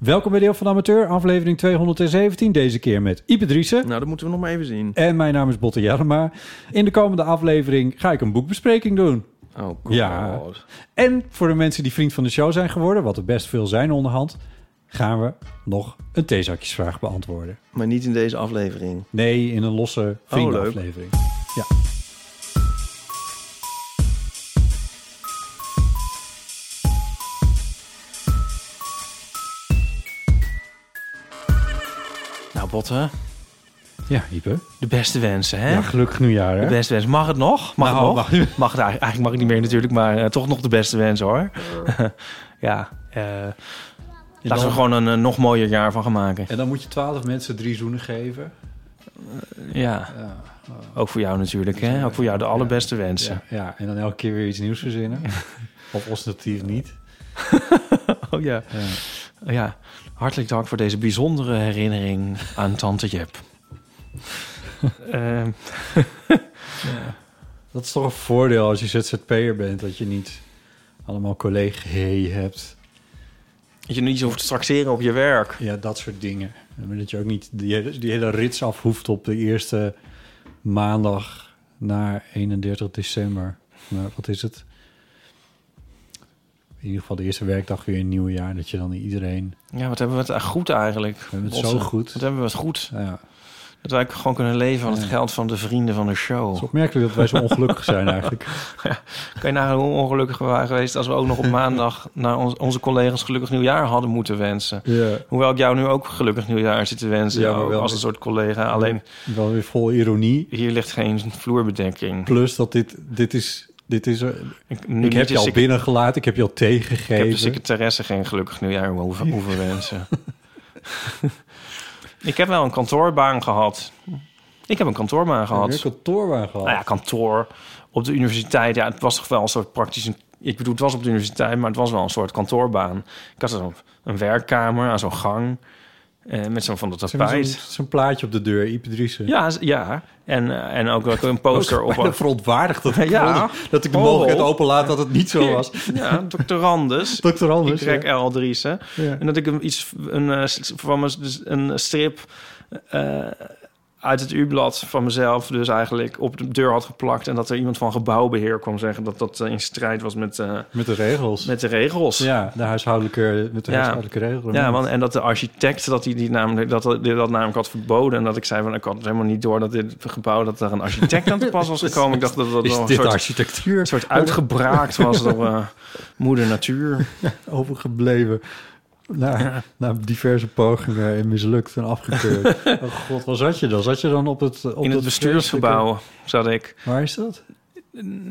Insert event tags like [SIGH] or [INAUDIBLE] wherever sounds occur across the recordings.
Welkom bij Deel van de Amateur, aflevering 217. Deze keer met Ipe Driessen. Nou, dat moeten we nog maar even zien. En mijn naam is Botte Jellema. In de komende aflevering ga ik een boekbespreking doen. Oh, god. Ja. En voor de mensen die vriend van de show zijn geworden, wat er best veel zijn onderhand, gaan we nog een theezakjesvraag beantwoorden. Maar niet in deze aflevering. Nee, in een losse leuk. vriendenaflevering. ja. Botte, ja, Ipe. de beste wensen, hè? Ja, gelukkig nieuwjaar, hè? de beste wensen. Mag het nog? Mag Nou, het nog? mag- Mag het eigenlijk, eigenlijk mag het niet meer natuurlijk, maar eh, toch nog de beste wensen, hoor. [LAUGHS] ja, eh, laten we er gewoon een eh, nog mooier jaar van gaan maken. En dan moet je twaalf mensen drie zoenen geven. Ja, Ja, ook voor jou natuurlijk, hè? Ook voor jou de allerbeste wensen. ja, ja, en dan elke keer weer iets nieuws verzinnen. [LAUGHS] of ostentatief niet. [LAUGHS] Oh ja. Ja. Hartelijk dank voor deze bijzondere herinnering aan Tante Jep. [LAUGHS] Ehm, Dat is toch een voordeel als je ZZP'er bent, dat je niet allemaal collega's hebt. dat je niet zo hoeft te traxeren op je werk. Ja, dat soort dingen. En dat je ook niet die hele, die hele rits af hoeft op de eerste maandag na 31 december. Maar wat is het? In ieder geval de eerste werkdag weer in het nieuwe jaar. Dat je dan iedereen... Ja, wat hebben we het goed eigenlijk. We hebben het zo goed. Wat hebben we het goed. Ja, Dat wij gewoon kunnen leven van het Ja. geld van de vrienden van de het show. is opmerkelijk dat wij zo ongelukkig zijn [LAUGHS] eigenlijk. Kan je nagaan hoe ongelukkig we waren geweest... als we ook nog op maandag naar ons- onze collega's gelukkig nieuwjaar hadden moeten wensen. Ja, Hoewel ik jou nu ook gelukkig nieuwjaar zit te wensen. Ja, wel- als een soort collega. Alleen wel weer vol ironie. hier ligt geen vloerbedekking. Plus dat dit, dit is... Dit is er, Ik, nu ik heb je al binnengelaten, ik heb je al thee Ik heb de secretaresse geen gelukkig nieuwjaar hoeven, [LAUGHS] hoeven wensen. [LAUGHS] ik heb wel een kantoorbaan gehad. Ik heb een kantoorbaan gehad. je een kantoorbaan gehad? Nou ja, kantoor op de universiteit. Ja, het was toch wel een soort praktisch... Een, ik bedoel, het was op de universiteit, maar het was wel een soort kantoorbaan. Ik had zo'n een werkkamer aan zo'n gang. Eh, met zo'n van dat tapijt. Zo'n zo'n plaatje op de deur, Ipe. Ja, ja. En, eh, en ook wel een poster op... Bijna verontwaardigd dat, [LAUGHS] ik Ja. dat ik de Oh. mogelijkheid openlaat dat het niet zo was. [LAUGHS] Ja, doctorandus. Dr. Anders. Ik ja. L. Driessen. Ja. En dat ik een, iets, een, eh, van mijn, dus een strip uit het U-blad van mezelf... dus eigenlijk op de deur had geplakt... en dat er iemand van gebouwbeheer kwam zeggen... dat dat eh, in strijd was met, eh, Met de regels. met de regels. ja, de huishoudelijke, met de Ja. huishoudelijke regels. Ja, want, en dat de architect dat hij die namelijk, dat, dat, dat namelijk had verboden. En dat ik zei van ik had het helemaal niet door dat dit gebouw dat er een architect aan te pas was gekomen. Ik dacht dat dat een soort, architectuur een soort uitgebraakt was door eh, moeder natuur. [LAUGHS] overgebleven? Na, [LAUGHS] na diverse pogingen en mislukt en afgekeurd. [LAUGHS] oh god, waar zat je dan? Zat je dan op het... Op In het bestuursgebouw zat ik. Waar is dat?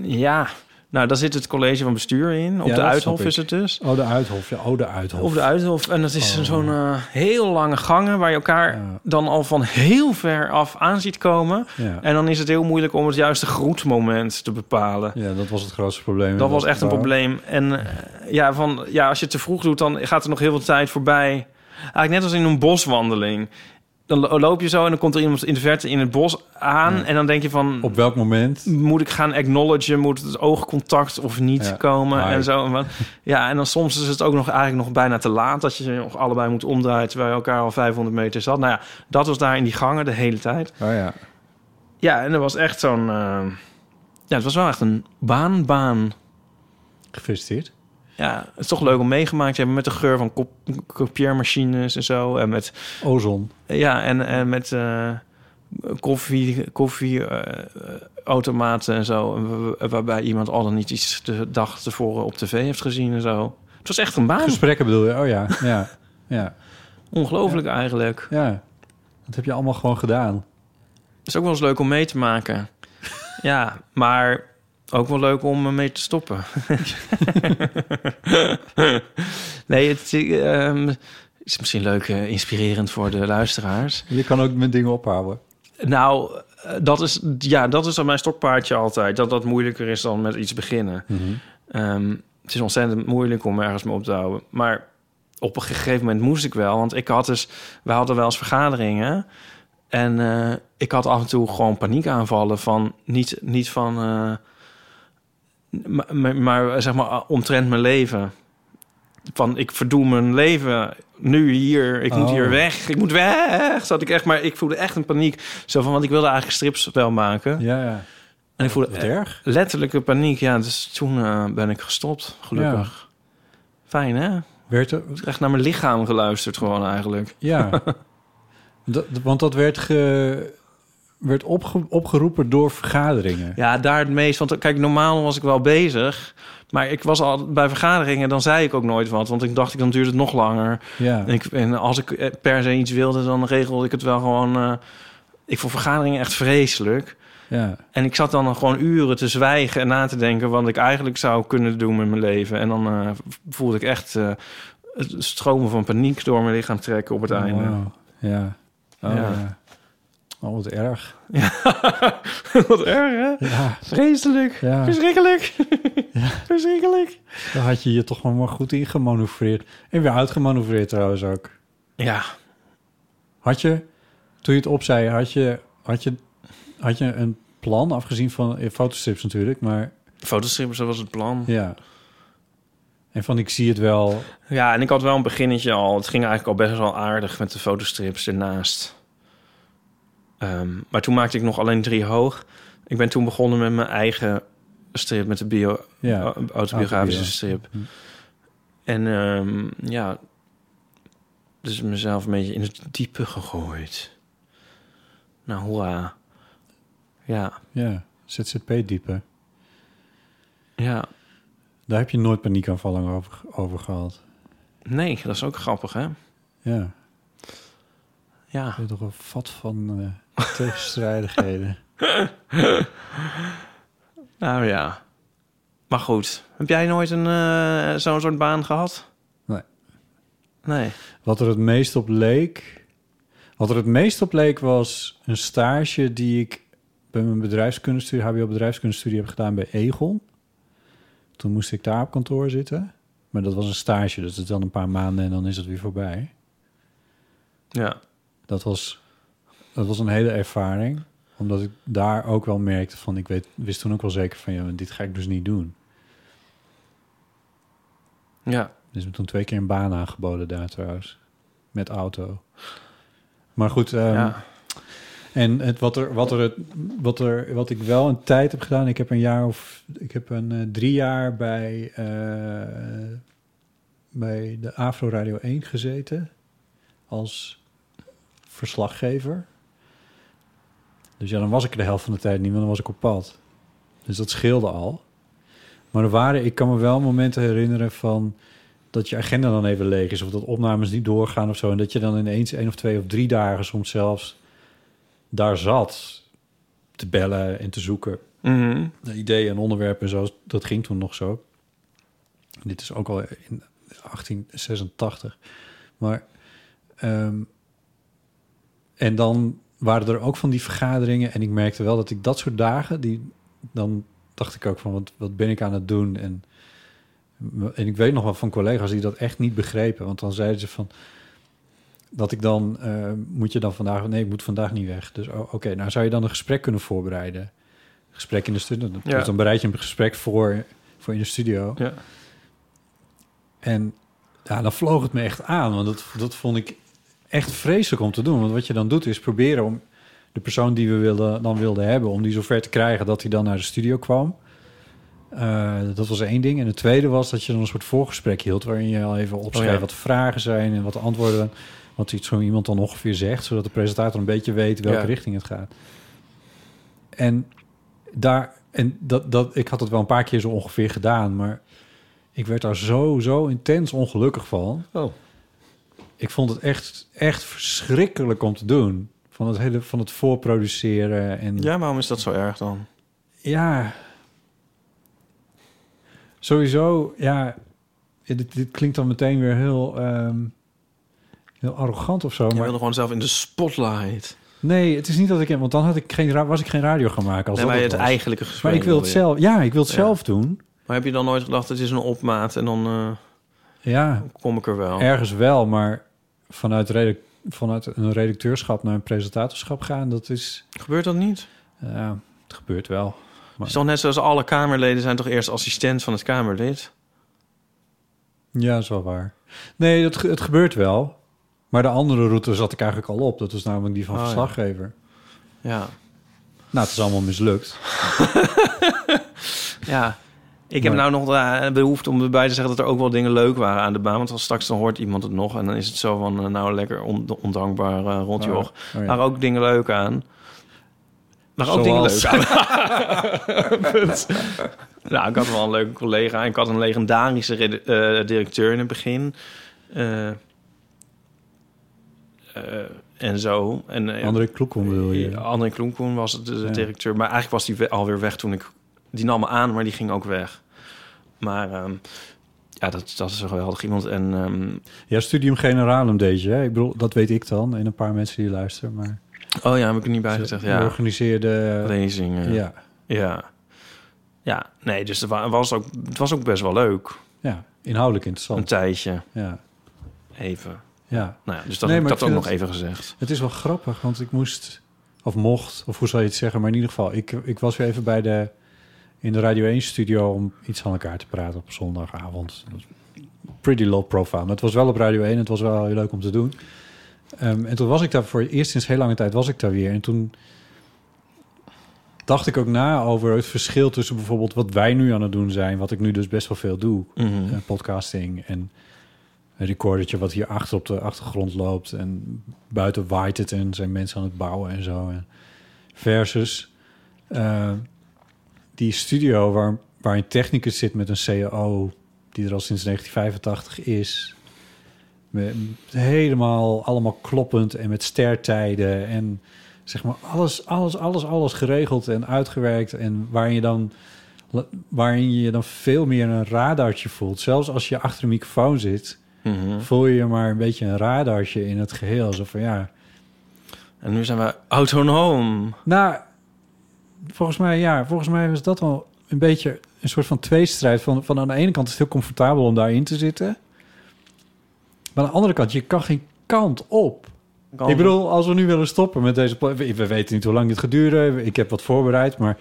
Ja, nou daar zit het college van bestuur in. Op Ja, de Uithof is het dus. Oh, de Uithof. Ja, oh, de Uithof. Op de Uithof. En dat is Oh. zo'n eh, heel lange gangen waar je elkaar Ja. dan al van heel ver af aan ziet komen. Ja. En dan is het heel moeilijk om het juiste groetmoment te bepalen. ja, dat was het grootste probleem. Dat was echt een probleem. En eh, ja, van, ja, als je het te vroeg doet, dan gaat er nog heel veel tijd voorbij. Eigenlijk net als in een boswandeling. Dan lo- loop je zo en dan komt er iemand in de verte in het bos aan. Ja. En dan denk je van, Op welk moment? moet ik gaan acknowledgen? Moet het oogcontact of niet Ja. komen? Hi. En zo. Ja, en dan soms is het ook nog eigenlijk nog bijna te laat... dat je je nog allebei moet omdraaien... terwijl je elkaar al 500 meter zat. Nou ja, dat was daar in die gangen de hele tijd. Oh ja. Ja, en er was echt zo'n... eh, Ja, het was wel echt een baan-baan. Gefeliciteerd. Ja, het is toch leuk om meegemaakt te hebben met de geur van kop, kopieermachines en zo. En met, Ozon. ja, en, en met eh, koffie, koffieautomaten en zo. En wa- Waarbij iemand al dan niet iets de dag tevoren op tv heeft gezien en zo. Het was echt een baan. Gesprekken bedoel je? Oh ja, ja, ja, Ongelooflijk eigenlijk. ja. Dat heb je allemaal gewoon gedaan. Het is ook wel eens leuk om mee te maken. ja, maar ook wel leuk om ermee te stoppen. [LAUGHS] nee, het ehm, is misschien leuk, eh, inspirerend voor de luisteraars. Je kan ook met dingen ophouden. Nou, eh, dat is, ja, dat is dan mijn stokpaardje altijd. Dat dat moeilijker is dan met iets beginnen. Ehm, het is ontzettend moeilijk om ergens mee op te houden. Maar op een gegeven moment moest ik wel. Want ik had dus... We hadden wel eens vergaderingen. En eh, ik had af en toe gewoon paniekaanvallen van... Niet, niet van... maar, zeg maar omtrent mijn leven. Van ik verdoe mijn leven nu hier. Ik moet Oh. hier weg. Ik moet weg. Zat ik echt, maar ik voelde echt een paniek. Zo van, want ik wilde eigenlijk strips wel maken. Ja, ja. En ik voelde Wat erg. letterlijke paniek. Ja, dus toen eh, ben ik gestopt, gelukkig. Fijn, hè? Werd er, Echt naar mijn lichaam geluisterd gewoon eigenlijk. ja. [LAUGHS] dat, want dat werd, ge, werd opge, opgeroepen door vergaderingen. Ja, daar het meest. Want kijk, normaal was ik wel bezig. Maar ik was al bij vergaderingen, dan zei ik ook nooit wat. Want ik dacht, dan duurt het nog langer. Ja. En, ik, en als ik eh, per se iets wilde, dan regelde ik het wel gewoon... eh, ik vond vergaderingen echt vreselijk. ja. En ik zat dan gewoon uren te zwijgen en na te denken... wat ik eigenlijk zou kunnen doen met mijn leven. En dan eh, voelde ik echt het stromen van paniek door mijn lichaam trekken op het einde. Ja. Oh, Ja. ja. Oh, wat erg. [LAUGHS] wat erg, hè? Ja. Vreselijk. Ja. Verschrikkelijk. [LAUGHS] Verschrikkelijk. Dan had je je toch wel maar goed ingemanoeuvreerd. En weer uitgemanoeuvreerd trouwens ook. Ja. Had je, toen je het opzij, had je, had je, had je een plan, afgezien van eh, fotostrips natuurlijk, maar Fotostrips, dat was het plan. ja. En van ik zie het wel. Ja, en ik had wel een beginnetje al. Het ging eigenlijk al best wel aardig met de fotostrips ernaast. Ehm, maar toen maakte ik nog alleen drie hoog. Ik ben toen begonnen met mijn eigen strip, met de bio, Ja, au- autobiografische autobio. strip. Hm. En ehm, ja, dus mezelf een beetje in het diepe gegooid. Nou, hoera. Ja, Ja, ZZP-diepe. ja. Daar heb je nooit paniekaanvallen over, over gehad. Nee, dat is ook grappig, hè? Ja, Ja. je hebt toch een vat van eh, [LAUGHS] tegenstrijdigheden. [LAUGHS] Nou ja. Maar goed. Heb jij nooit een eh, zo'n soort baan gehad? Nee. Nee. Wat er het meest op leek... Wat er het meest op leek was een stage die ik bij mijn bedrijfskundestudie, HBO bedrijfskundestudie heb gedaan bij Egon. Toen moest ik daar op kantoor zitten. Maar dat was een stage, dus dat is dan een paar maanden en dan is het weer voorbij. Ja. Dat was, dat was een hele ervaring. Omdat ik daar ook wel merkte van... Ik weet, wist toen ook wel zeker van... Ja, dit ga ik dus niet doen. Ja. Dus me toen twee keer een baan aangeboden daar trouwens. Met auto. Maar goed, ehm, ja. en het, wat, er, wat, er, wat, er, wat ik wel een tijd heb gedaan... Ik heb een jaar of... Ik heb een eh, drie jaar bij, eh, bij de Afro Radio 1 gezeten. Als verslaggever. Dus ja, dan was ik er de helft van de tijd niet, want dan was ik op pad. Dus dat scheelde al. Maar er waren, ik kan me wel momenten herinneren van dat je agenda dan even leeg is of dat opnames niet doorgaan of zo. En dat je dan ineens één of twee of drie dagen soms zelfs daar zat te bellen en te zoeken Mhm. naar ideeën en onderwerpen en zo. Dat ging toen nog zo. Dit is ook al in 1886. Maar ehm, en dan waren er ook van die vergaderingen en ik merkte wel dat ik dat soort dagen die dan dacht ik ook van wat, wat ben ik aan het doen en en ik weet nog wel van collega's die dat echt niet begrepen, want dan zeiden ze van dat ik dan eh, moet je dan vandaag nee ik moet vandaag niet weg dus oh, oké nou zou je dan een gesprek kunnen voorbereiden gesprek in de studio Ja. dus dan bereid je een gesprek voor voor in de studio Ja. en ja, dan vloog het me echt aan. Want dat, dat vond ik echt vreselijk om te doen. Want wat je dan doet is proberen om de persoon die we wilden, dan wilden hebben... om die zover te krijgen dat hij dan naar de studio kwam. Eh, dat was één ding. En het tweede was dat je dan een soort voorgesprek hield... waarin je al even opschreef Oh ja. wat de vragen zijn... en wat de antwoorden, wat iets zo iemand dan ongeveer zegt... zodat de presentator een beetje weet welke Ja. richting het gaat. En, daar, en dat, dat, ik had het wel een paar keer zo ongeveer gedaan... maar ik werd daar zo, zo intens ongelukkig van. Oh. Ik vond het echt, echt verschrikkelijk om te doen. Van het hele van het voorproduceren en Ja, waarom is dat zo erg dan? ja. Sowieso, ja. Dit, dit klinkt dan meteen weer heel, ehm, heel arrogant of zo. Je Maar wilde gewoon zelf in de spotlight. nee, het is niet dat ik. Want dan had ik geen, was ik geen radio gaan maken. Als Nee, dat maar het eigenlijke gesprek. Maar ik wil het je. zelf. Ja, ik wil het Ja. zelf doen. Maar heb je dan nooit gedacht, het is een opmaat en dan eh, Ja, kom ik er wel? ergens wel. Maar vanuit, vanuit een redacteurschap naar een presentatorschap gaan, dat is. Gebeurt dat niet? Ja, het gebeurt wel. Het is toch net zoals alle Kamerleden zijn toch eerst assistent van het Kamerlid? Ja, dat is wel waar. Nee, het, ge- het gebeurt wel. Maar de andere route zat ik eigenlijk al op. Dat was namelijk die van Oh, ja. verslaggever. Ja. Nou, het is allemaal mislukt. [LAUGHS] Ja. Ik heb Maar- nou nog de behoefte om erbij te zeggen dat er ook wel dingen leuk waren aan de baan. Want als straks dan hoort iemand het nog en dan is het zo van, eh, nou lekker on- ondankbaar uh. Oh, oh ja. Maar ook dingen leuk aan. Maar ook Zoals? dingen leuk [LAUGHS] nou, ik had wel een leuke collega. Ik had een legendarische eh, directeur in het begin. Eh, eh, en zo. En, eh, André Kloekom bedoel je? André Kloenkoen was de Ja. directeur. Maar eigenlijk was die we- alweer weg toen ik... Die nam me aan, maar die ging ook weg. Maar ehm, ja, dat, dat is een geweldig iemand. En ehm, Ja, Studium Generalum deed je. Hè? Ik bedoel, dat weet ik dan. En een paar mensen die luisteren. Maar oh ja, heb ik er niet bij gezegd. Ja, organiseerde... lezingen. ja, Ja. Ja, nee, dus het wa- was ook, het was ook best wel leuk. ja, inhoudelijk Een interessant. tijdje, Ja, even. ja. Nou ja, dus dat Nee, heb ik dat ook nog het- even gezegd. Het is wel grappig, want ik moest... Of mocht, of hoe zou je het zeggen? Maar in ieder geval, ik, ik was weer even bij de... In de Radio 1-studio om iets aan elkaar te praten op zondagavond. Pretty low profile. Maar het was wel op Radio 1. Het was wel heel leuk om te doen. Ehm, en toen was ik daar voor eerst sinds heel lange tijd was ik daar weer. En toen dacht ik ook na over het verschil tussen bijvoorbeeld wat wij nu aan het doen zijn, wat ik nu dus best wel veel doe, Mhm. eh, podcasting en een recordertje wat hier achter op de achtergrond loopt en buiten waait het en zijn mensen aan het bouwen en zo. En versus eh, die studio waar, waar een technicus zit met een CAO die er al sinds 1985 is. Met, helemaal allemaal kloppend en met stertijden en zeg maar alles, alles, alles, alles geregeld en uitgewerkt en waarin je dan waarin je dan veel meer een radartje voelt. Zelfs als je achter een microfoon zit, Mhm. voel je je maar een beetje een radartje in het geheel. Zo van ja, En nu zijn we autonoom. nou, volgens mij ja, volgens mij was dat wel een beetje een soort van tweestrijd. Van, van aan de ene kant is het heel comfortabel om daarin te zitten, maar aan de andere kant je kan geen kant op. Ik bedoel, als we nu willen stoppen met deze... We, we weten niet hoe lang dit gaat duren. Ik heb wat voorbereid, maar...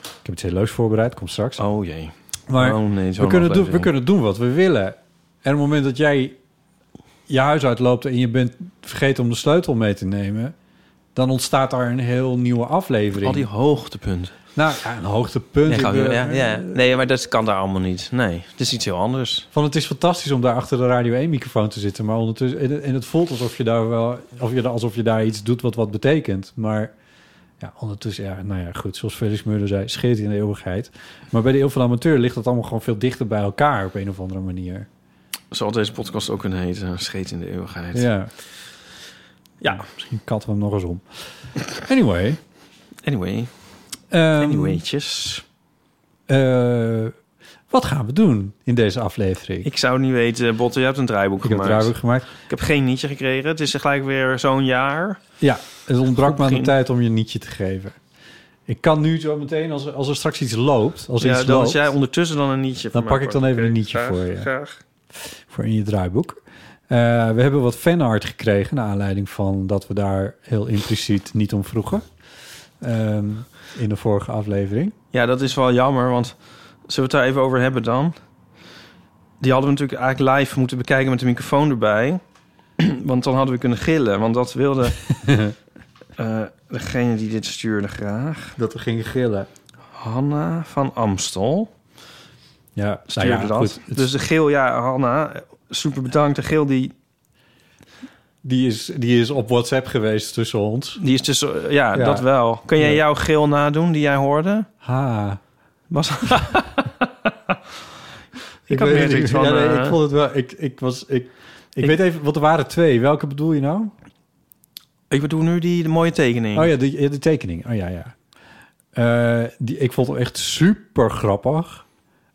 Ik heb iets heel leuks voorbereid, komt straks. Oh jee. maar oh nee, we, kunnen doen, we kunnen doen wat we willen. En op het moment dat jij je huis uitloopt... en je bent vergeten om de sleutel mee te nemen... dan ontstaat daar een heel nieuwe aflevering. Al die hoogtepunten. Nou ja, een hoogtepunt. Nee, ja, ja. nee, maar dat kan daar allemaal niet. Nee, het is iets heel anders. Van het is fantastisch om daar achter de Radio 1 microfoon te zitten, maar ondertussen en het, en het voelt alsof je daar wel, of je, alsof je daar iets doet wat wat betekent. Maar ja, ondertussen, ja, nou ja, goed, zoals Felix Meuler zei, scheert in de eeuwigheid. Maar bij de Eeuw van de Amateur ligt dat allemaal gewoon veel dichter bij elkaar op een of andere manier. Zal deze podcast ook kunnen heten? Scheet in de eeuwigheid. Ja, Ja. misschien katten we hem nog eens om. Anyway. Anyway. ehm, Anywaytjes. eh, wat gaan we doen in deze aflevering? Ik zou niet weten, Botte, je hebt een draaiboek Ik heb gemaakt. het draaiboek gemaakt. Ik heb geen nietje gekregen. Het is gelijk weer zo'n jaar. Ja, het ontbrak me aan de tijd om je een nietje te geven. Ik kan nu zo meteen, als er, als er straks iets loopt, als ja, iets dan loopt, als jij ondertussen dan een nietje Dan pak ik dan even een nietje graag, voor je. Graag. voor in je draaiboek. Eh, we hebben wat fanart gekregen, naar aanleiding van dat we daar heel impliciet niet om vroegen. Ehm, in de vorige aflevering. Ja, dat is wel jammer, want zullen we het daar even over hebben dan? Die hadden we natuurlijk eigenlijk live moeten bekijken met de microfoon erbij. [CLEARS THROAT] want dan hadden we kunnen gillen, want dat wilde [LAUGHS] eh, degene die dit stuurde graag. Dat we gingen gillen. Hanna van Amstel. Ja, stuurde nou ja, dat. goed, het- Dus de geel, ja, Hanna, super bedankt. De geel, die, die, is, die is op WhatsApp geweest tussen ons. die is tussen... Ja, Ja. dat wel. Kun jij jouw geel nadoen die jij hoorde? Ha. Was... [LAUGHS] Ik, had weet niet. van, Ja, nee, eh, ik vond het wel... Ik, ik was... Ik, ik, Ik- weet even... Wat er waren twee. Welke bedoel je nou? Ik bedoel nu die de mooie tekening. Oh ja, de, de tekening. Oh ja, ja. Eh, die, ik vond hem echt super grappig.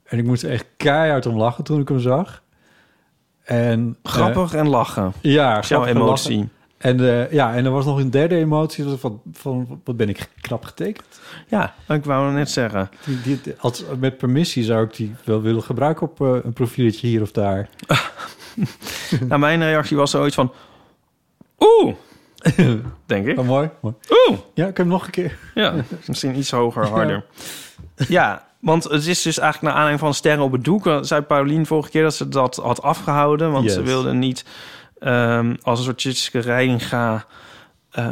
En ik moest er echt keihard om lachen toen ik hem zag. En, eh, Grappig en lachen. ja, jouw lachen. emotie. En, eh, ja, en er was nog een derde emotie dat van, van wat ben ik knap getekend. Ja, ik wou net zeggen. Die, die, als, met permissie zou ik die wel willen gebruiken op eh, een profieletje hier of daar. [LAUGHS] nou, mijn reactie was zoiets van... Oeh! [LAUGHS] Denk ik. Oh, mooi. mooi. Oeh! Ja, ik heb hem nog een keer. Ja, misschien iets hoger, harder. [LAUGHS] Ja, want het is dus eigenlijk naar aanleiding van Sterren op het Doek. eh, Zei Paulien vorige keer dat ze dat had afgehouden. Want ze wilde niet ehm, als een soort Tjitske Reidinga... eh,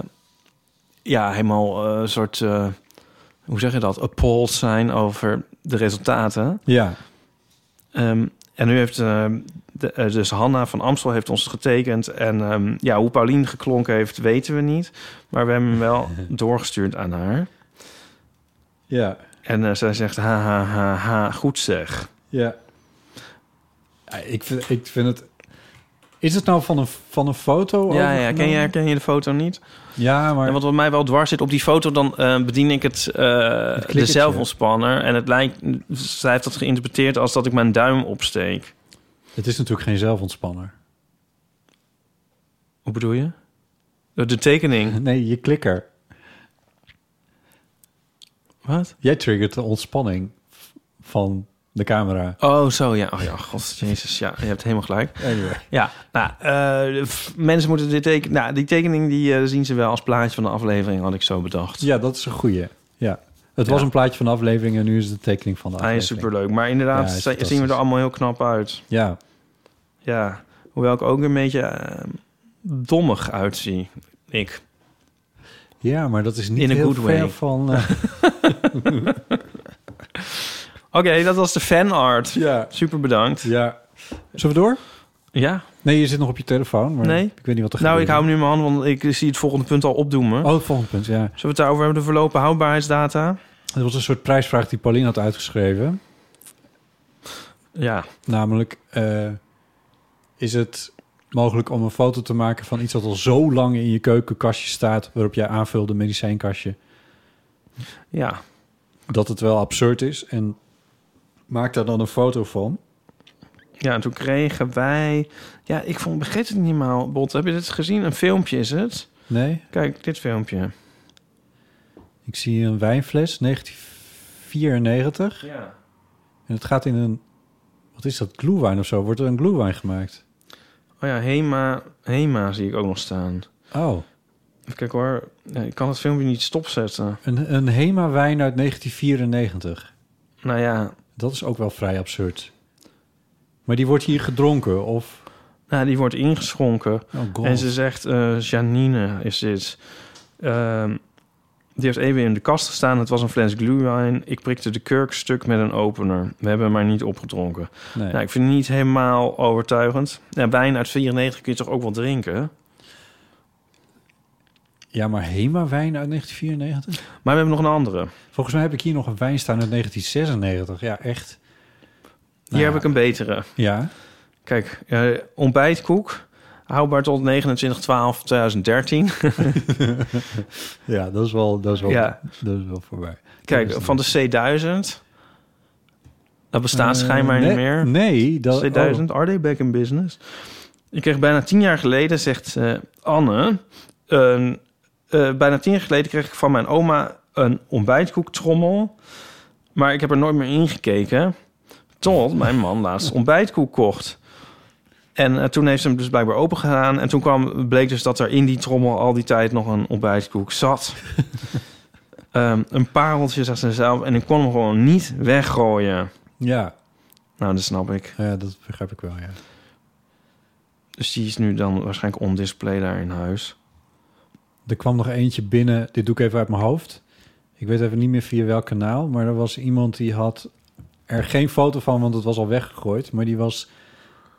ja, helemaal eh, een soort... eh, hoe zeg je dat? Appalled zijn over de resultaten. Ja, Ehm, en nu heeft eh, de, eh, dus Hanna van Amstel heeft ons getekend. En ehm, ja, hoe Paulien geklonken heeft, weten we niet. Maar we hebben hem wel [LAUGHS] doorgestuurd aan haar. ja, En eh, zij zegt, ha, ha, ha, ha, goed zeg. ja. Ja, ik, vind, ik vind het... Is het nou van een, van een foto Ja, ja, ken je, herken je de foto niet? Ja, maar... En wat wat mij wel dwars zit, op die foto dan eh, bedien ik het, eh, de klikkertje. zelfontspanner. En het lijkt, zij heeft dat geïnterpreteerd als dat ik mijn duim opsteek. Het is natuurlijk geen zelfontspanner. Hoe bedoel je? De, de tekening. Nee, je klikker. Wat? Jij triggert de ontspanning van de camera. Oh, zo ja. Oh ja, god, jezus. Ja, je hebt helemaal gelijk. Anyway. Ja, nou, eh, mensen moeten dit tekenen. Nou, die tekening die eh, zien ze wel als plaatje van de aflevering, had ik zo bedacht. Ja, dat is een goeie. Ja. Het was een plaatje van de aflevering en nu is het de tekening van de Hij aflevering. is superleuk. Maar inderdaad, Ja, hij zien we er allemaal heel knap uit. Ja, Ja, hoewel ik ook een beetje eh, dommig uitzie. Ik. Ja, maar dat is niet In heel good ver way. van... [LAUGHS] eh, Oké, dat was de fanart. ja, Super bedankt. ja. Zullen we door? Ja? Nee, je zit nog op je telefoon. Maar Nee. Ik weet niet wat er Nou, ik hou hem nu in mijn hand, want ik zie het volgende punt al opdoemen. Oh, het volgende punt, ja. Zullen we het daarover hebben, de verlopen houdbaarheidsdata? Het was een soort prijsvraag die Pauline had uitgeschreven. Ja. Namelijk, eh, is het mogelijk om een foto te maken van iets dat al zo lang in je keukenkastje staat, waarop jij aanvulde medicijnkastje, Ja. dat het wel absurd is en maak daar dan een foto van. Ja, en toen kregen wij... Ja, ik vond, begreep het niet helemaal, Bot. Heb je dit gezien? Een filmpje is het. Nee, Kijk, dit filmpje. ik zie een wijnfles, 1994. Ja. En het gaat in een, wat is dat, glühwein of zo? Wordt er een glühwein gemaakt? Oh ja, Hema, Hema zie ik ook nog staan. Oh, Even kijken hoor. Ik kan het filmpje niet stopzetten. een, een Hema-wijn uit 1994. Nou ja, Dat is ook wel vrij absurd. Maar die wordt hier gedronken, of... nou, die wordt ingeschonken. Oh. En ze zegt, eh, Janine is dit. Ehm, die heeft even in de kast gestaan. Het was een fles glühwein. Ik prikte de kurk stuk met een opener. We hebben hem maar niet opgedronken. Nee. Nou, ik vind het niet helemaal overtuigend. Ja, wijn uit 94 kun je toch ook wel drinken? Ja, maar Hema-wijn uit 1994? Maar we hebben nog een andere. Volgens mij heb ik hier nog een wijn staan uit 1996. Ja, echt. Hier Nou heb ik een betere. Ja, Kijk, eh, ontbijtkoek. Houdbaar tot 29-12-2013. [LAUGHS] ja dat, is wel, dat, is wel, Ja. dat is wel voorbij. Kijk, van de C1000. Dat bestaat Eh, schijnbaar nee, niet meer. Nee, dat... C1000, are they back in business? Ik kreeg bijna tien jaar geleden, zegt eh, Anne... een- eh, bijna tien jaar geleden kreeg ik van mijn oma een ontbijtkoektrommel. Maar ik heb er nooit meer ingekeken. Tot mijn man laatst ontbijtkoek kocht. En eh, toen heeft ze hem dus blijkbaar open gedaan. En toen kwam, bleek dus dat er in die trommel al die tijd nog een ontbijtkoek zat. [LAUGHS] Ehm, een pareltje, zegt ze zelf. En ik kon hem gewoon niet weggooien. Ja, Nou, dat snap ik. ja, dat begrijp ik wel, ja. Dus die is nu dan waarschijnlijk on display daar in huis. Er kwam nog eentje binnen, dit doe ik even uit mijn hoofd. Ik weet even niet meer via welk kanaal, maar er was iemand die had er geen foto van, want het was al weggegooid. Maar die was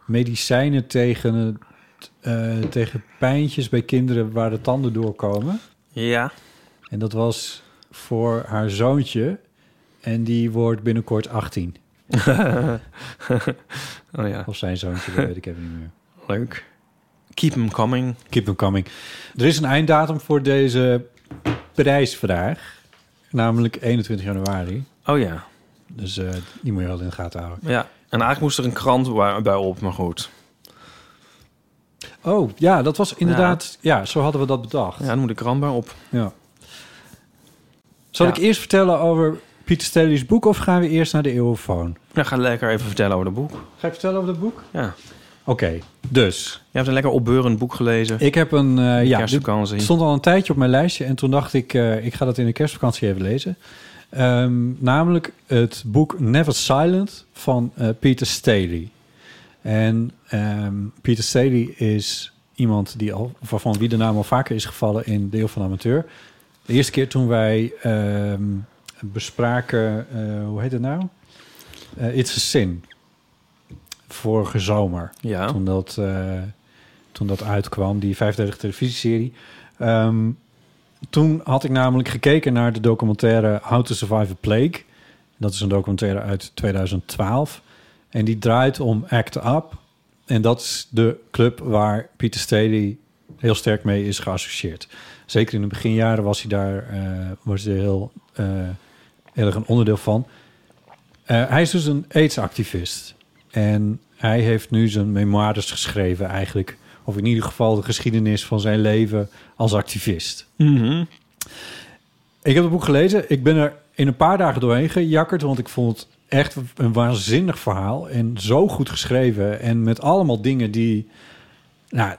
medicijnen tegen, het, eh, tegen pijntjes bij kinderen waar de tanden doorkomen. Ja. En dat was voor haar zoontje. En die wordt binnenkort 18. [LAUGHS] oh ja, Of zijn zoontje, dat weet ik even niet meer. leuk. Keep them coming. Keep them coming. Er is een einddatum voor deze prijsvraag. Namelijk 21 januari. Oh ja. Dus eh, die moet je wel in de gaten houden. Ja. En eigenlijk moest er een krant bij op, maar goed. Oh, ja, dat was inderdaad... Ja, zo hadden we dat bedacht. Ja, dan moet de krant bij op. Ja. Zal Ja. ik eerst vertellen over Pieter Staley's boek... of gaan we eerst naar de eeuwenfoon? Ja, ga lekker even vertellen over het boek. Ga ik vertellen over het boek? Ja. Oké, dus. Je hebt een lekker opbeurend boek gelezen. Ik heb een... eh, ja, stond al een tijdje op mijn lijstje... en toen dacht ik, eh, ik ga dat in de kerstvakantie even lezen. Ehm, namelijk het boek Never Silent van eh, Peter Staley. En ehm, Peter Staley is iemand die al, waarvan wie de naam al vaker is gevallen in Deel van Amateur. De eerste keer toen wij ehm, bespraken, eh, hoe heet het nou? Eh, It's a Sin. Vorige zomer Ja. toen dat, toen dat uitkwam, die 35 televisieserie. Ehm, toen had ik namelijk gekeken naar de documentaire How to Survive a Plague. Dat is een documentaire uit 2012. En die draait om ACT UP. En dat is de club waar Peter Staley heel sterk mee is geassocieerd. Zeker in de beginjaren was hij daar eh, was hij heel, eh, heel erg een onderdeel van. Eh, hij is dus een AIDS-activist. En hij heeft nu zijn memoires geschreven eigenlijk. Of in ieder geval de geschiedenis van zijn leven als activist. Mhm. Ik heb het boek gelezen. Ik ben er in een paar dagen doorheen gejakkerd. Want ik vond het echt een waanzinnig verhaal. En zo goed geschreven. En met allemaal dingen die... Nou,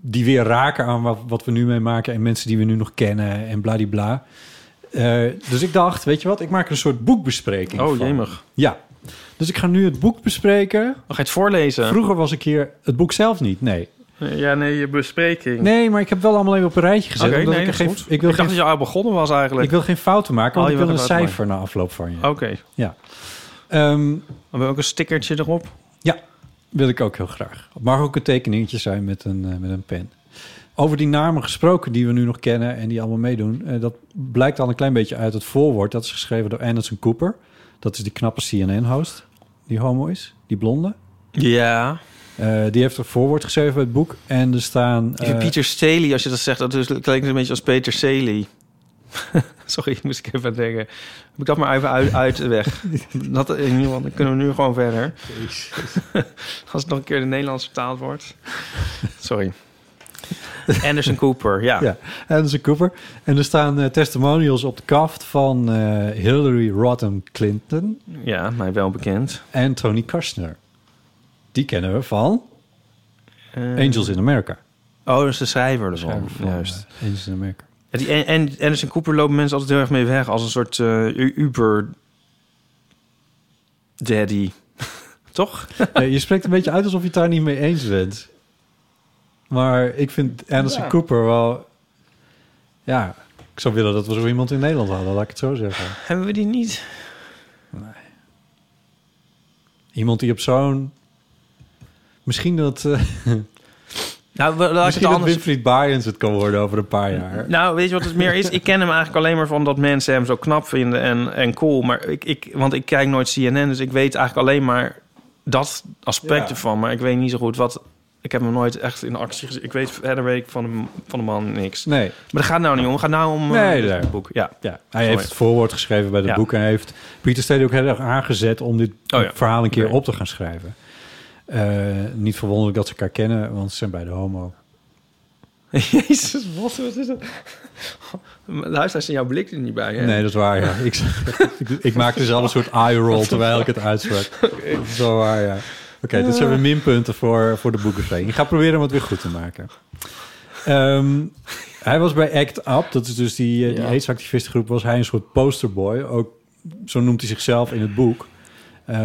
die weer raken aan wat, wat we nu meemaken. En mensen die we nu nog kennen. En bladibla. Eh dus ik dacht, weet je wat? Ik maak er een soort boekbespreking Oh, van. jemig. Ja. Dus ik ga nu het boek bespreken. Ga je het voorlezen? Vroeger was ik hier het boek zelf niet, nee. Ja, nee, je bespreking. Nee, maar ik heb wel allemaal even op een rijtje gezet. Oké, omdat nee, ik, er geen, ik, wil ik dacht geen, dat je al begonnen was eigenlijk. ik wil geen fouten maken, want Oh, ik wil wil een cijfer na afloop van je. Oké. Ja. Ehm, Dan wil ook een stickertje erop. ja, wil ik ook heel graag. Het mag ook een tekeningetje zijn met een, eh, met een pen. Over die namen gesproken die we nu nog kennen en die allemaal meedoen. eh, dat blijkt al een klein beetje uit het voorwoord. Dat is geschreven door Anderson Cooper. Dat is die knappe CNN-host. Die homo is, die blonde. Ja. Eh, die heeft een voorwoord geschreven bij het boek. En er staan... Eh, Pieter Staley, als je dat zegt, dat is, klinkt een beetje als Peter Staley. [LAUGHS] Sorry, moest ik even denken. Heb ik dat maar even uit, uit de weg. [LAUGHS] Dat, in ieder geval, dan kunnen we nu gewoon verder. [LAUGHS] als het nog een keer in het Nederlands vertaald wordt. Sorry. [LAUGHS] Anderson Cooper, ja. Ja, Anderson Cooper. En er staan eh, testimonials op de kaft van eh, Hillary Rodham Clinton Ja, mij wel bekend. en Tony Kushner. Die kennen we van Eh, Angels in America. Oh, dat is de schrijver ervan. Schrijver van, Juist. Angels in America. Ja, Die, en, en Anderson Cooper lopen mensen altijd heel erg mee weg als een soort Uber daddy. [LAUGHS] Toch? Je spreekt een beetje uit alsof je het daar niet mee eens bent. Maar ik vind Anderson Ja. Cooper wel... Ja, ik zou willen dat we zo iemand in Nederland hadden, laat ik het zo zeggen. Hebben we die niet? Iemand die op zo'n... Misschien dat, eh, [LAUGHS] Nou, we- laat ik misschien het dat anders... Winfried Baaiens het kan worden over een paar jaar. Nou, weet je wat het meer is? Ik ken hem eigenlijk alleen maar van dat mensen hem zo knap vinden en, en cool. Maar ik, ik, want ik kijk nooit CNN, dus ik weet eigenlijk alleen maar dat aspect Ja. ervan. Maar ik weet niet zo goed wat... Ik heb hem nooit echt in actie gezien. Ik weet verder weet ik van de, van de man niks. Nee, Maar dat gaat nou niet om. Het gaat nou om eh, Nee, het nee. boek. Ja. Ja, hij Sorry. heeft het voorwoord geschreven bij het Ja. boek. En hij heeft Pieter Stede ook heel erg aangezet om dit Oh ja. verhaal een keer op te gaan schrijven. Eh, niet verwonderlijk dat ze elkaar kennen, want ze zijn beide homo. [LAUGHS] Jezus, wat, wat is dat? [LAUGHS] Luister, zijn jouw blik er niet bij, hè? Nee, dat is waar, ja. [LAUGHS] Ik, ik, ik maakte zelf een soort eye roll terwijl ik het uitsprak. Dat is wel waar, ja. Oké, dit zijn weer minpunten voor, voor de boekenvereniging. Ik ga proberen om het weer goed te maken. Ehm, hij was bij ACT UP, dat is dus die, eh, die Ja. AIDS-activistengroep, was hij een soort posterboy. Ook, zo noemt hij zichzelf in het boek. Eh,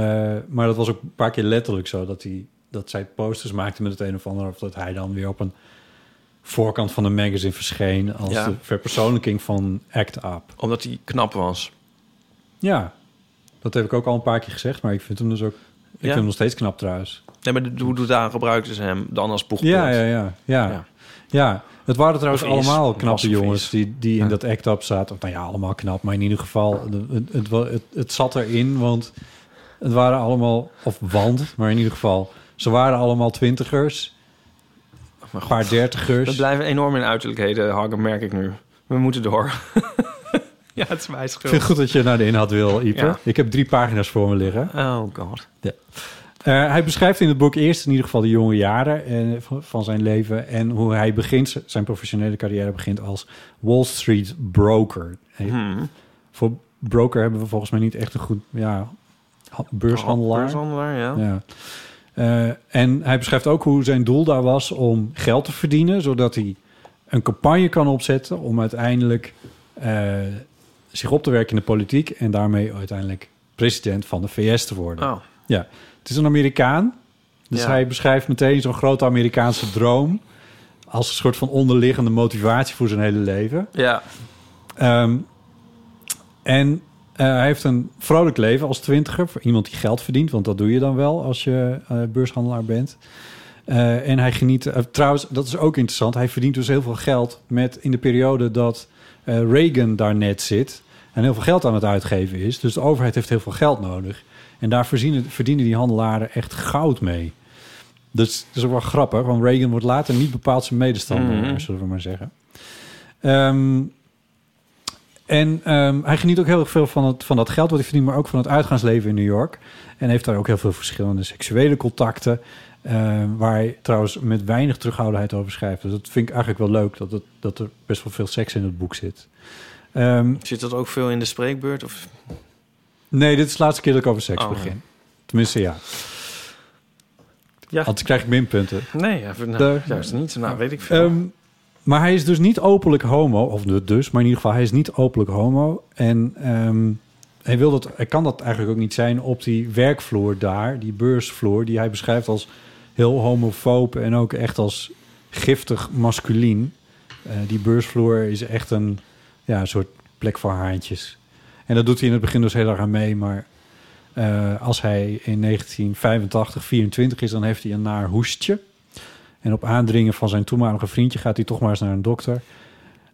maar dat was ook een paar keer letterlijk zo, dat, hij, dat zij posters maakte met het een of ander... of dat hij dan weer op een voorkant van een magazine verscheen... als Ja. de verpersoonlijking van ACT UP. Omdat hij knap was. Ja. Dat heb ik ook al een paar keer gezegd, maar ik vind hem dus ook... Ik vind hem nog steeds knap trouwens. Nee, maar hoe doet daar gebruiken ze hem dan als boegpunt? Ja, ja, ja. Ja, Ja. het waren trouwens is, allemaal knappe jongens die, die in dat act-up zaten. Of, nou ja, allemaal knap, maar in ieder geval, het, het, het, het zat erin, want het waren allemaal, of want, maar in ieder geval, ze waren allemaal twintigers, Maar een paar dertigers. we blijven enorm in uiterlijkheden hangen, merk ik nu. We moeten door. [LAUGHS] ja, het is mijn Ik schuld. vind het goed dat je naar de inhoud wil, Ieper. Ja. Ik heb drie pagina's voor me liggen. Oh god. Eh, hij beschrijft in het boek eerst in ieder geval de jonge jaren eh, van- zijn leven... en hoe hij begint, zijn professionele carrière begint als Wall Street broker. Hmm. Voor broker hebben we volgens mij niet echt een goed ja, ha- beurshandelaar. Beurshandelaar, ja. Ja. Eh, en hij beschrijft ook hoe zijn doel daar was om geld te verdienen, zodat hij een campagne kan opzetten om uiteindelijk eh, zich op te werken in de politiek en daarmee uiteindelijk president van de VS te worden. Oh, Ja, het is een Amerikaan. Dus Ja. hij beschrijft meteen zo'n grote Amerikaanse droom als een soort van onderliggende motivatie voor zijn hele leven. ja. Ehm, en eh, hij heeft een vrolijk leven als twintiger. Voor iemand die geld verdient. Want dat doe je dan wel als je eh, beurshandelaar bent. Eh, en hij geniet... trouwens, dat is ook interessant. Hij verdient dus heel veel geld met in de periode dat Reagan daar net zit. En heel veel geld aan het uitgeven is. Dus de overheid heeft heel veel geld nodig. En daar verdienen, verdienen die handelaren echt goud mee. Dus dat is ook wel grappig. Want Reagan wordt later niet bepaald zijn medestander, Mhm. zullen we maar zeggen. Ehm, en ehm, hij geniet ook heel erg veel van, het, van dat geld wat hij verdient, maar ook van het uitgaansleven in New York. En heeft daar ook heel veel verschillende seksuele contacten. ehm, waar hij trouwens met weinig terughoudendheid over schrijft. Dus dat vind ik eigenlijk wel leuk, dat, het, dat er best wel veel seks in het boek zit. Ehm, Zit dat ook veel in de spreekbeurt? Of... nee, dit is de laatste keer dat ik over seks Oh, begin. Tenminste, ja. Ja. Anders krijg ik minpunten. Nee, even, nou, juist niet. Nou, weet ik veel. Ehm, maar hij is dus niet openlijk homo, of dus, maar in ieder geval, hij is niet openlijk homo. En ehm, hij, wil dat, hij kan dat eigenlijk ook niet zijn op die werkvloer daar, die beursvloer, die hij beschrijft als heel homofoob en ook echt als giftig masculien. Eh, die beursvloer is echt een ja, een soort plek voor haantjes. En dat doet hij in het begin dus heel erg aan mee, maar eh, als hij in 1985 24 is, dan heeft hij een naar hoestje. En op aandringen van zijn toenmalige vriendje gaat hij toch maar eens naar een dokter.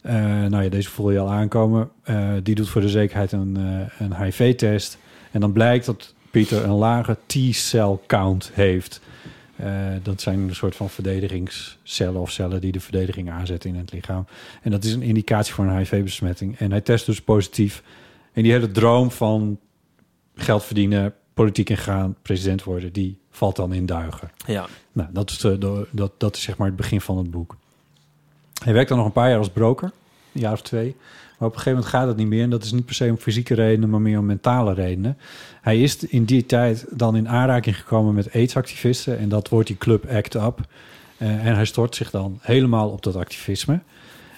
Eh, nou ja, deze voel je al aankomen. Eh, die doet voor de zekerheid een, een HIV-test. En dan blijkt dat Pieter een lage T-cell count heeft. Eh, dat zijn een soort van verdedigingscellen of cellen die de verdediging aanzetten in het lichaam. En dat is een indicatie voor een HIV-besmetting. En hij test dus positief. En die hele droom van geld verdienen, politiek ingaan, president worden, die valt dan in duigen. ja. Nou, dat is, de- dat, dat is zeg maar het begin van het boek. Hij werkt dan nog een paar jaar als broker, een jaar of twee. Op een gegeven moment gaat het niet meer. En dat is niet per se om fysieke redenen, maar meer om mentale redenen. Hij is in die tijd dan in aanraking gekomen met AIDS-activisten. En dat wordt die club ACT UP. Eh, en hij stort zich dan helemaal op dat activisme.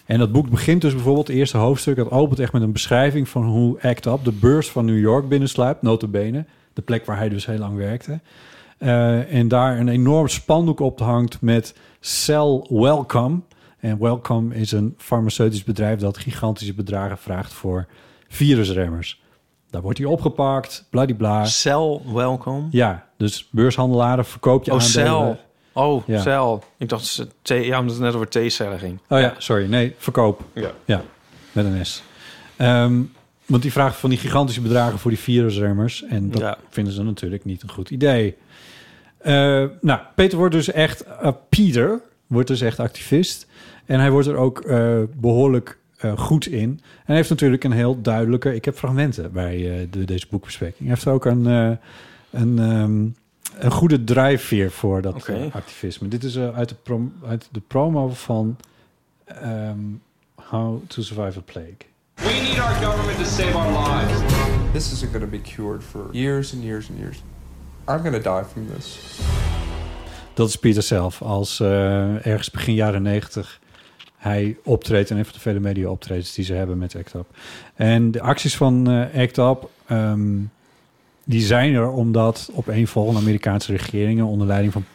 En dat boek begint dus bijvoorbeeld, het eerste hoofdstuk... dat opent echt met een beschrijving van hoe ACT UP de beurs van New York binnensluipt. Notabene, de plek waar hij dus heel lang werkte. Eh, en daar een enorm spandoek op hangt met Cell Welcome. En Welcome is een farmaceutisch bedrijf dat gigantische bedragen vraagt voor virusremmers. Daar wordt hij opgepakt, bladibla. Cell welcome. Ja, dus beurshandelaren verkoop je Oh, aandelen. cel. Oh, Ja. cel. Ik dacht, ja, omdat het net over theecellen ging. Oh ja, sorry. Nee, verkoop. Ja. Ja, met een S. Ehm, want die vraagt van die gigantische bedragen voor die virusremmers. En dat Ja. vinden ze natuurlijk niet een goed idee. Eh, nou, Peter wordt dus echt... eh, Pieter wordt dus echt activist. En hij wordt er ook eh, behoorlijk eh, goed in. En hij heeft natuurlijk een heel duidelijke... Ik heb fragmenten bij eh, de, deze boekbespreking. Hij heeft ook een, eh, een, ehm, een goede drijfveer voor dat activisme. Dit is uit, de prom- uit de promo van ehm, How to Survive a Plague. We need our government to save our lives. This isn't going to be cured for years and years and years. I'm going to die from this. Dat is Pieter zelf. Als eh, ergens begin jaren negentig hij optreedt en een van de vele media optredens die ze hebben met ACT UP. En de acties van eh ACT UP, ehm, die zijn er omdat opeenvolgende Amerikaanse regeringen onder leiding van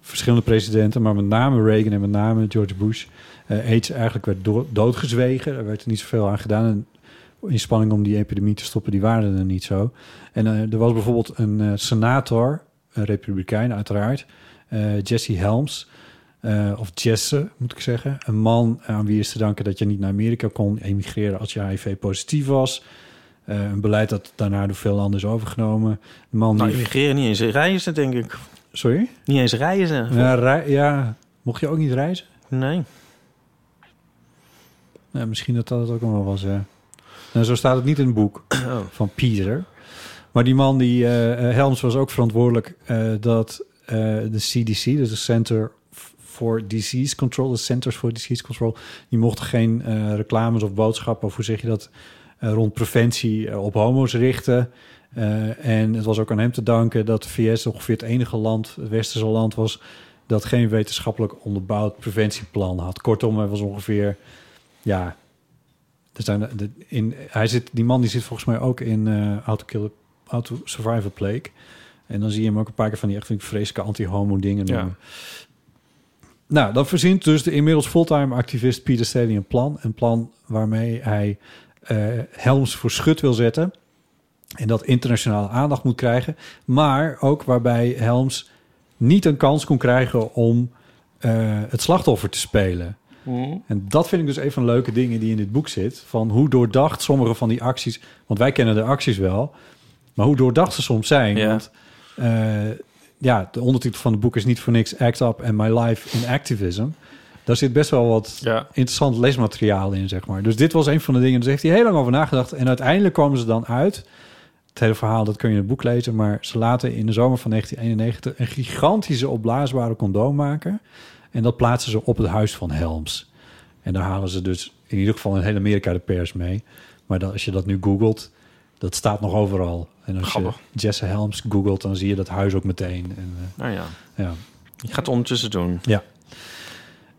verschillende presidenten, maar met name Reagan en met name George Bush, eh AIDS eigenlijk werd do- doodgezwegen. Er werd er niet zoveel aan gedaan. En inspanningen om die epidemie te stoppen, die waren er niet zo. En eh, er was bijvoorbeeld een senator, een republikein uiteraard, Jesse Helms, eh, of Jesse moet ik zeggen. Een man aan wie is te danken dat je niet naar Amerika kon emigreren als je HIV-positief was. Eh, een beleid dat daarna door veel landen is overgenomen. Een man Nou, die... immigreren niet eens reizen, denk ik. Sorry? Niet eens reizen. Ja, rei- ja, mocht je ook niet reizen? Nee. Ja, misschien dat dat ook nog wel was. ja. Nou, zo staat het niet in het boek [CLEARS THROAT] Oh. van Pieter. Maar die man, die eh, Helms, was ook verantwoordelijk dat de CDC, dus de Center for Disease Control, de Centers for Disease Control, die mochten geen eh, reclames of boodschappen, of hoe zeg je dat, eh, rond preventie eh, op homo's richten. En het was ook aan hem te danken dat de VS ongeveer het enige land, het westerse land was, dat geen wetenschappelijk onderbouwd preventieplan had. Kortom, hij was ongeveer, ja, er zijn de, in, hij zit, die man die zit volgens mij ook in eh How, to Kill, a- How to Survive a Plague. En dan zie je hem ook een paar keer van die echt vreselijke anti-homo dingen Ja. Nou, dan verzint dus de inmiddels fulltime activist Peter Staley een plan. Een plan waarmee hij eh, Helms voor schut wil zetten. En dat internationale aandacht moet krijgen. Maar ook waarbij Helms niet een kans kon krijgen om eh, het slachtoffer te spelen. En dat vind ik dus een van de leuke dingen die in dit boek zit. Van hoe doordacht sommige van die acties... Want wij kennen de acties wel. Maar hoe doordacht ze soms zijn. Ja. Want eh, ja, de ondertitel van het boek is niet voor niks... Act Up and My Life in Activism. Daar zit best wel wat Ja. interessant lesmateriaal in, zeg maar. Dus dit was een van de dingen. Dus heeft hij heel lang over nagedacht. En uiteindelijk komen ze dan uit. Het hele verhaal, dat kun je in het boek lezen. Maar ze laten in de zomer van 1991 een gigantische opblaasbare condoom maken. En dat plaatsen ze op het huis van Helms. En daar halen ze dus in ieder geval in heel Amerika de pers mee. Maar dan, als je dat nu googelt, dat staat nog overal. En als Grappig. je Jesse Helms googelt, dan zie je dat huis ook meteen. En, eh, Nou ja, ja. ik ga het ondertussen doen. Ja.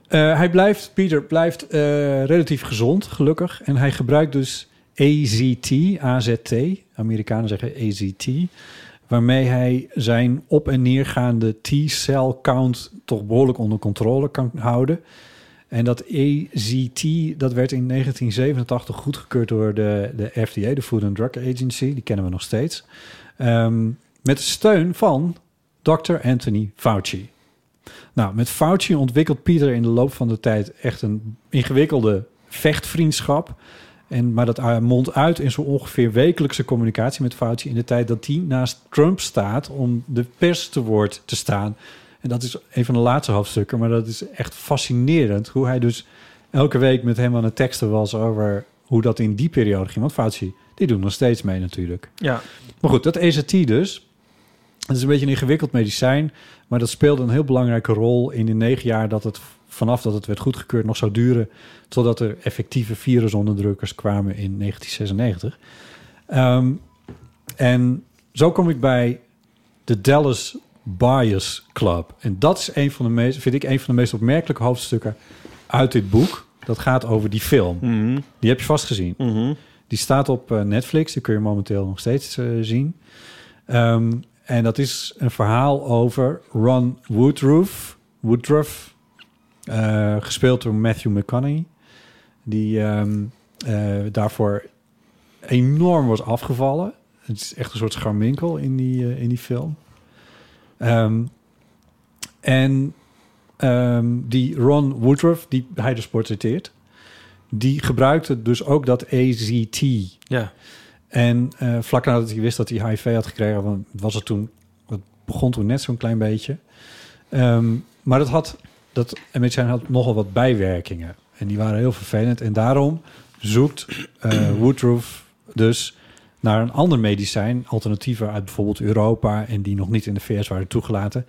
Eh, hij blijft, Pieter blijft eh, relatief gezond, gelukkig. En hij gebruikt dus AZT, AZT, Amerikanen zeggen AZT, waarmee hij zijn op- en neergaande T-cell count toch behoorlijk onder controle kan houden. En dat AZT, dat werd in 1987 goedgekeurd door de, de FDA, de Food and Drug Agency, die kennen we nog steeds. Ehm, met steun van Dr. Anthony Fauci. Nou, met Fauci ontwikkelt Pieter in de loop van de tijd echt een ingewikkelde vechtvriendschap. En, maar dat uh, mondt uit in zo ongeveer wekelijkse communicatie met Fauci... in de tijd dat hij naast Trump staat om de pers te woord te staan. En dat is een van de laatste hoofdstukken, maar dat is echt fascinerend... hoe hij dus elke week met hem aan het teksten was over hoe dat in die periode ging. Want Fauci, die doet nog steeds mee natuurlijk. Ja. Maar goed, dat EZT dus. Het is een beetje een ingewikkeld medicijn, maar dat speelde een heel belangrijke rol in de negen jaar dat het vanaf dat het werd goedgekeurd nog zou duren, totdat er effectieve virusonderdrukkers kwamen in 1996. Ehm, en zo kom ik bij de Dallas Buyers Club. En dat is een van de meest, vind ik een van de meest opmerkelijke hoofdstukken uit dit boek. Dat gaat over die film. Mhm. Die heb je vast gezien. Mhm. Die staat op eh, Netflix. Die kun je momenteel nog steeds eh, zien. Ehm, en dat is een verhaal over Ron Woodruff. Woodruff eh, gespeeld door Matthew McConaughey. Die ehm, eh, daarvoor enorm was afgevallen. Het is echt een soort scharminkel in die, in die film. Ehm, en ehm, die Ron Woodruff, die hij dus portretteert... die gebruikte dus ook dat AZT... Ja. En eh, vlak nadat hij wist dat hij HIV had gekregen, want was het toen, het begon toen net zo'n klein beetje. Ehm, maar dat had, dat medicijn had nogal wat bijwerkingen. En die waren heel vervelend. En daarom zoekt eh Woodruff dus naar een ander medicijn, alternatieven uit bijvoorbeeld Europa en die nog niet in de VS waren toegelaten.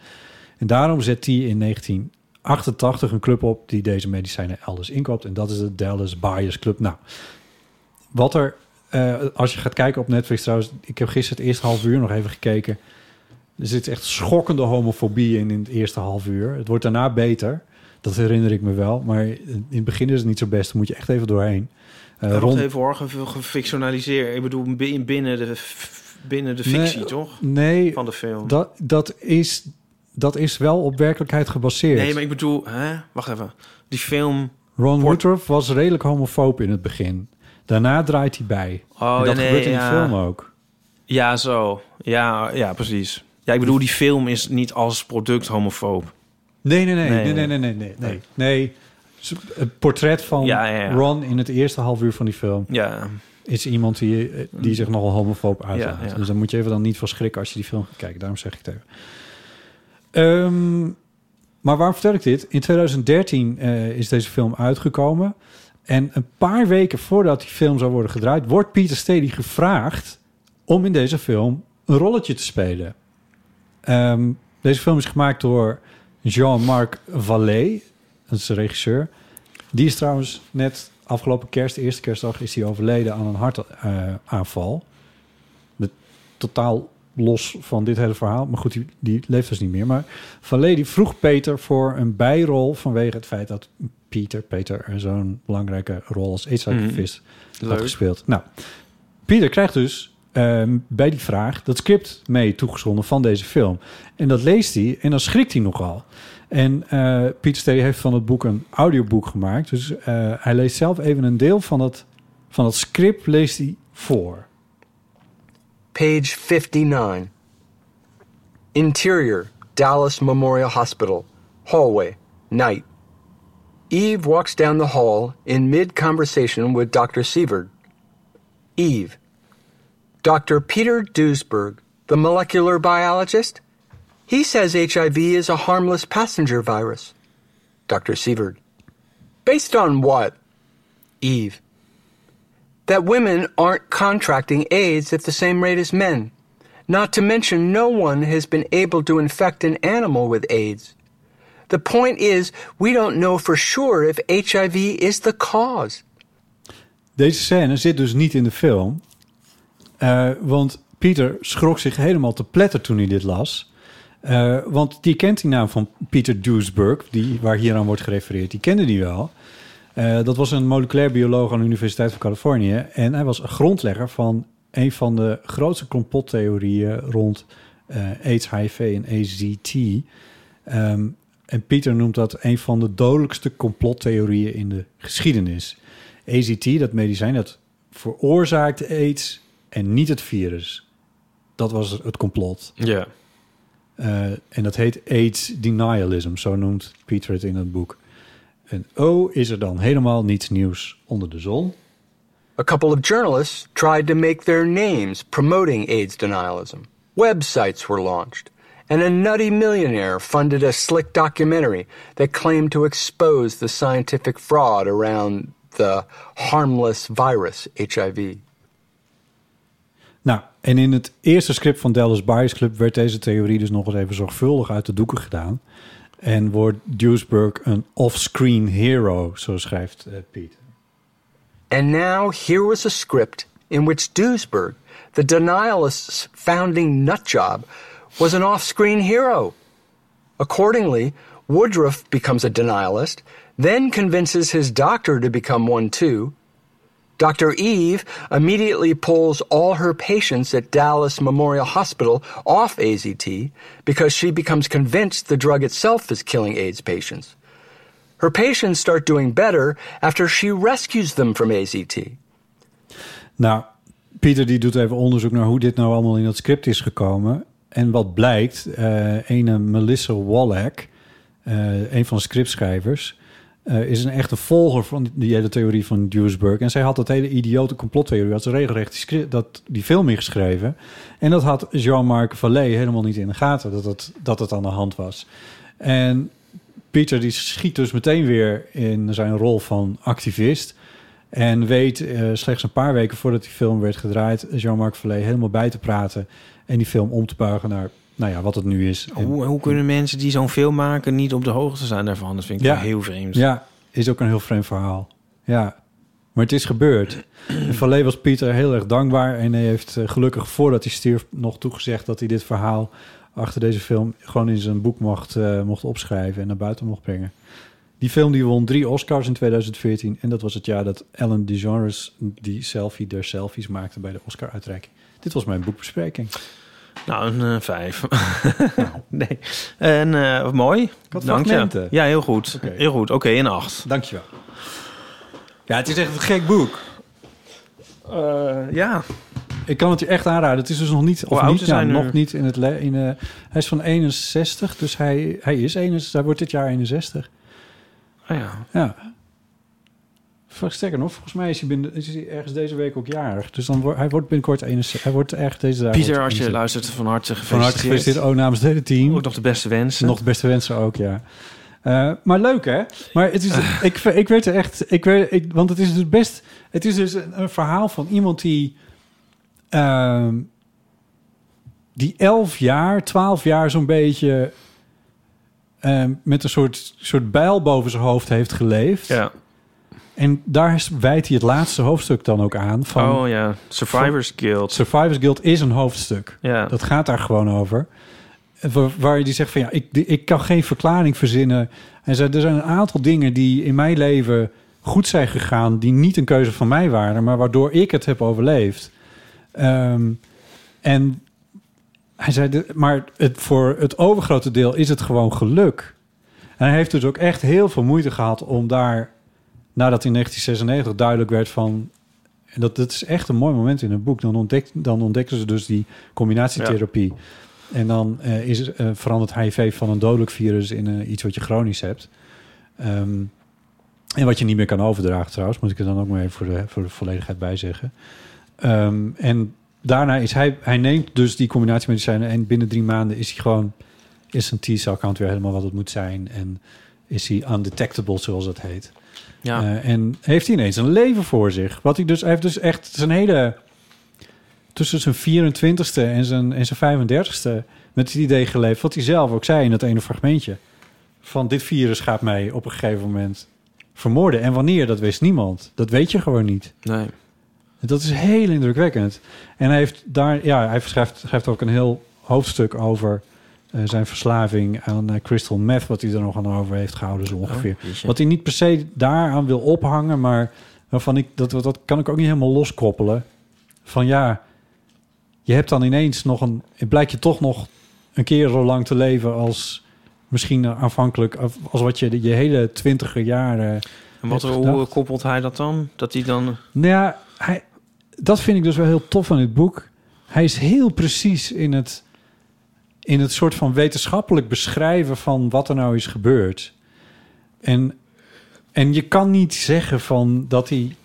En daarom zet hij in 1988 een club op die deze medicijnen elders inkoopt. En dat is de Dallas Buyers Club. Nou, wat er eh, als je gaat kijken op Netflix trouwens, ik heb gisteren het eerste half uur nog even gekeken. Er zit echt schokkende homofobie in in het eerste half uur. Het wordt daarna beter. Dat herinner ik me wel. Maar in het begin is het niet zo best. Dan moet je echt even doorheen. Uh, rond- even hoor, ge- gefictionaliseerd. Ik bedoel, bi- binnen de, binnen de fictie, Nee, toch? Nee, Van de film. dat, dat, is, dat is wel op werkelijkheid gebaseerd. Nee, maar ik bedoel... Hè? Wacht even. Die film... Ron wordt- Woodruff was redelijk homofoob in het begin. Daarna draait hij bij. Oh, en dat nee, gebeurt in ja. de film ook. Ja, zo. Ja, ja, precies. Ja, ik bedoel, die film is niet als product homofoob. Nee, nee, nee, Nee. nee, nee, nee, nee, nee. nee. Het portret van Ja, ja, ja. Ron in het eerste half uur van die film Ja, is iemand die, die zich nogal homofoob uitlaat. Dus dan moet je even dan niet van schrikken als je die film gaat kijken. Daarom zeg ik het even. Ehm, maar waarom vertel ik dit? In 2013 eh, is deze film uitgekomen. En een paar weken voordat die film zou worden gedraaid... wordt Peter Steady gevraagd om in deze film een rolletje te spelen. Ehm, deze film is gemaakt door Jean-Marc Vallée. Dat is de regisseur. Die is trouwens net afgelopen kerst, de eerste kerstdag, is hij overleden aan een hartaanval. Totaal los van dit hele verhaal. Maar goed, die, die leeft dus niet meer. Maar Vallée die vroeg Peter voor een bijrol vanwege het feit dat Peter, Peter zo'n belangrijke rol als aidsactivist had Leuk. gespeeld. Nou, Peter krijgt dus ehm, bij die vraag dat script mee toegezonden van deze film. En dat leest hij en dan schrikt hij nogal. En eh Pieter Steady heeft van het boek een audioboek gemaakt. Dus eh, hij leest zelf even een deel van het, van het script leest hij voor. Page 59. Interior, Dallas Memorial Hospital. Hallway, night. Eve walks down the hall in mid conversation with Dr. Sieverd. Eve. Dr. Peter Duesberg, the molecular biologist? He says HIV is a harmless passenger virus. Dr. Sievert. Based on what? Eve. That women aren't contracting AIDS at the same rate as men. Not to mention, no one has been able to infect an animal with AIDS. The point is, we don't know for sure if HIV is the cause. Deze scène zit dus niet in de film. Eh, want Pieter schrok zich helemaal te pletter toen hij dit las. Eh, want die kent die naam van Peter Duesberg, die, waar hier aan wordt gerefereerd. Die kende die wel. Eh, dat was een moleculair bioloog aan de Universiteit van Californië. En hij was een grondlegger van een van de grootste complottheorieën rond AIDS, HIV en AZT. Ehm, en Pieter noemt dat een van de dodelijkste complottheorieën in de geschiedenis. AZT, dat medicijn, dat veroorzaakt AIDS en niet het virus. Dat was het complot. Ja. Eh, en dat heet AIDS denialism, zo noemt Pieter het in het boek. En oh, is er dan helemaal niets nieuws onder de zon? A couple of journalists tried to make their names promoting AIDS denialism. Websites were launched. And a nutty millionaire funded a slick documentary that claimed to expose the scientific fraud around the harmless virus HIV. En in het eerste script van Dallas Buyers Club werd deze theorie dus nog eens even zorgvuldig uit de doeken gedaan. En wordt Duesberg een off-screen hero, zo schrijft eh, Pieter. And now here was a script in which Duesberg, the denialist's founding nutjob, was an off screen hero. Accordingly, Woodruff becomes a denialist, then convinces his doctor to become one too. Dr. Eve immediately pulls all her patients at Dallas Memorial Hospital off AZT because she becomes convinced the drug itself is killing AIDS patients. Her patients start doing better after she rescues them from AZT. Nou, Pieter die doet even onderzoek naar hoe dit nou allemaal in dat script is gekomen. En wat blijkt, eh ene Melissa Wallach, eh, een van de scriptschrijvers, eh, is een echte volger van die hele theorie van Duesberg. En zij had dat hele idiote complottheorie, had ze regelrecht die, dat, die film ingeschreven. En dat had Jean-Marc Vallée helemaal niet in de gaten, dat het, dat het aan de hand was. En Pieter die schiet dus meteen weer in zijn rol van activist. En weet eh, slechts een paar weken voordat die film werd gedraaid... Jean-Marc Vallée helemaal bij te praten... en die film om te buigen naar nou ja, wat het nu is. Hoe, hoe kunnen mensen die zo'n film maken niet op de hoogte zijn daarvan? Dat vind ik Ja. wel heel vreemd. Ja, is ook een heel vreemd verhaal. Ja, maar het is gebeurd. En Vallée was Pieter heel erg dankbaar... en hij heeft eh, gelukkig voordat hij stierf nog toegezegd... dat hij dit verhaal achter deze film gewoon in zijn boek mocht, eh, mocht opschrijven... en naar buiten mocht brengen. Die film die won drie Oscars in 2014... en dat was het jaar dat Ellen DeGeneres die selfie der selfies maakte... bij de Oscar-uitreiking. Dit was mijn boekbespreking. Nou, een eh, vijf. [LAUGHS] nee. En eh, mooi. had Dank je. Ja, heel goed. Oké. Heel goed. Oké, een acht. Dankjewel. Ja, het is echt een gek boek. Eh, ja. Ik kan het je echt aanraden. Het is dus nog niet, of niet, ja, nu? nog niet in het. In, hij is van 61, dus hij, hij is 61. Hij wordt dit jaar 61. Oh ja. Ja. Sterker nog, volgens mij is hij, binnen, is hij ergens deze week ook jarig. Dus dan wordt hij wordt binnenkort 61. Hij wordt echt deze dagen. Pieter, als je 61. luistert, van harte Van gefeliciteerd. harte gefeliciteerd. Ook namens het hele team. Ook nog de beste wensen. Nog de beste wensen ook, ja. Eh, maar leuk, hè? Maar het is, Ah. ik, ik weet er echt... Ik weet, ik, want het is dus best... Het is dus een, een verhaal van iemand die... ehm, die elf jaar, twaalf jaar zo'n beetje... ehm, met een soort, soort bijl boven zijn hoofd heeft geleefd. Ja. En daar wijdt hij het laatste hoofdstuk dan ook aan. Van oh ja. Survivors Guild. Survivors Guild is een hoofdstuk. Ja. Dat gaat daar gewoon over. Waar, je die zegt van ja, ik, ik kan geen verklaring verzinnen. En zei, er zijn een aantal dingen die in mijn leven goed zijn gegaan, die niet een keuze van mij waren, maar waardoor ik het heb overleefd. Ehm, en hij zei, maar het, voor het overgrote deel is het gewoon geluk. En hij heeft dus ook echt heel veel moeite gehad om daar, nadat in 1996 duidelijk werd van, en dat, dat is echt een mooi moment in het boek, dan, ontdekt, dan ontdekken ze dus die combinatietherapie. En dan eh, is, eh, verandert HIV van een dodelijk virus in eh, iets wat je chronisch hebt. Ehm, en wat je niet meer kan overdragen trouwens, moet ik er dan ook maar even voor de, voor de volledigheid bij zeggen. Ehm, en daarna is hij, hij neemt dus die combinatiemedicijnen en binnen drie maanden is hij gewoon, is zijn T-cell count weer helemaal wat het moet zijn. En is hij undetectable, zoals dat heet. Ja. Eh, en heeft hij ineens een leven voor zich. Wat hij dus, hij heeft dus echt zijn hele... Tussen zijn 24ste en zijn, en zijn 35ste met het idee geleefd... wat hij zelf ook zei in dat ene fragmentje. Van dit virus gaat mij op een gegeven moment vermoorden. En wanneer, dat wist niemand. Dat weet je gewoon niet. Nee. Dat is heel indrukwekkend. En hij heeft daar, ja, hij schrijft, schrijft ook een heel hoofdstuk over zijn verslaving aan eh, crystal meth, wat hij er nog aan over heeft gehouden, zo ongeveer. Oh, wat hij niet per se daaraan wil ophangen, maar waarvan ik dat, dat kan ik ook niet helemaal loskoppelen. Van ja, je hebt dan ineens nog een, het blijkt je toch nog een keer zo lang te leven als misschien aanvankelijk, als wat je de- je hele twintiger jaren En wat, hoe koppelt hij dat dan? Dat hij dan... Nou ja, hij, dat vind ik dus wel heel tof aan dit boek. Hij is heel precies in het, in het soort van wetenschappelijk beschrijven van wat er nou is gebeurd. En, en je kan niet zeggen van dat hij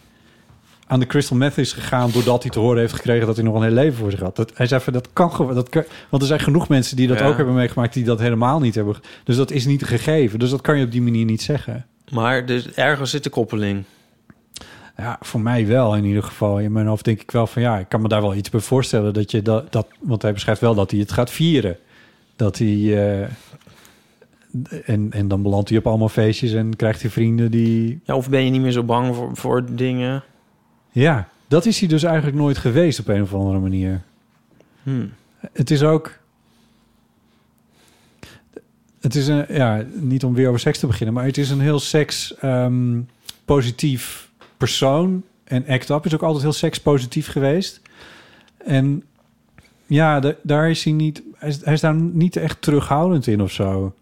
aan de crystal meth is gegaan doordat hij te horen heeft gekregen dat hij nog een heel leven voor zich had. Dat, hij zei van dat kan gewoon, dat kan, want er zijn genoeg mensen die dat Ja. ook hebben meegemaakt die dat helemaal niet hebben. Dus dat is niet gegeven. Dus dat kan je op die manier niet zeggen. Maar dus ergens zit de koppeling. Ja, voor mij wel in ieder geval. In mijn hoofd denk ik wel van ja, ik kan me daar wel iets bij voorstellen dat je dat, dat want hij beschrijft wel dat hij het gaat vieren. Dat hij eh, en, en dan belandt hij op allemaal feestjes en krijgt hij vrienden die. Ja, of ben je niet meer zo bang voor, voor dingen? Ja, dat is hij dus eigenlijk nooit geweest op een of andere manier. Hmm. Het is ook. Het is een, ja, niet om weer over seks te beginnen, maar het is een heel seks ehm, positief persoon. En Act Up is ook altijd heel sekspositief geweest. En ja, da- daar is hij niet. Hij is, hij is daar niet echt terughoudend in of zo.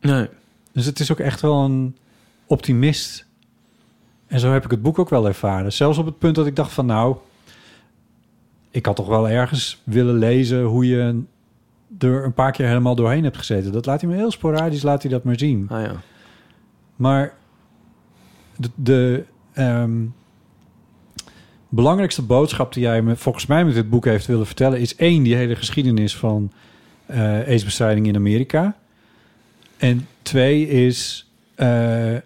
Nee. Dus het is ook echt wel een optimist. En zo heb ik het boek ook wel ervaren. Zelfs op het punt dat ik dacht van nou, ik had toch wel ergens willen lezen hoe je er een paar keer helemaal doorheen hebt gezeten. Dat laat hij me heel sporadisch, laat hij dat maar zien. Ah ja. Maar de, de ehm, belangrijkste boodschap die jij me volgens mij met dit boek heeft willen vertellen... is één, die hele geschiedenis van eh aidsbestrijding in Amerika. En twee is eh,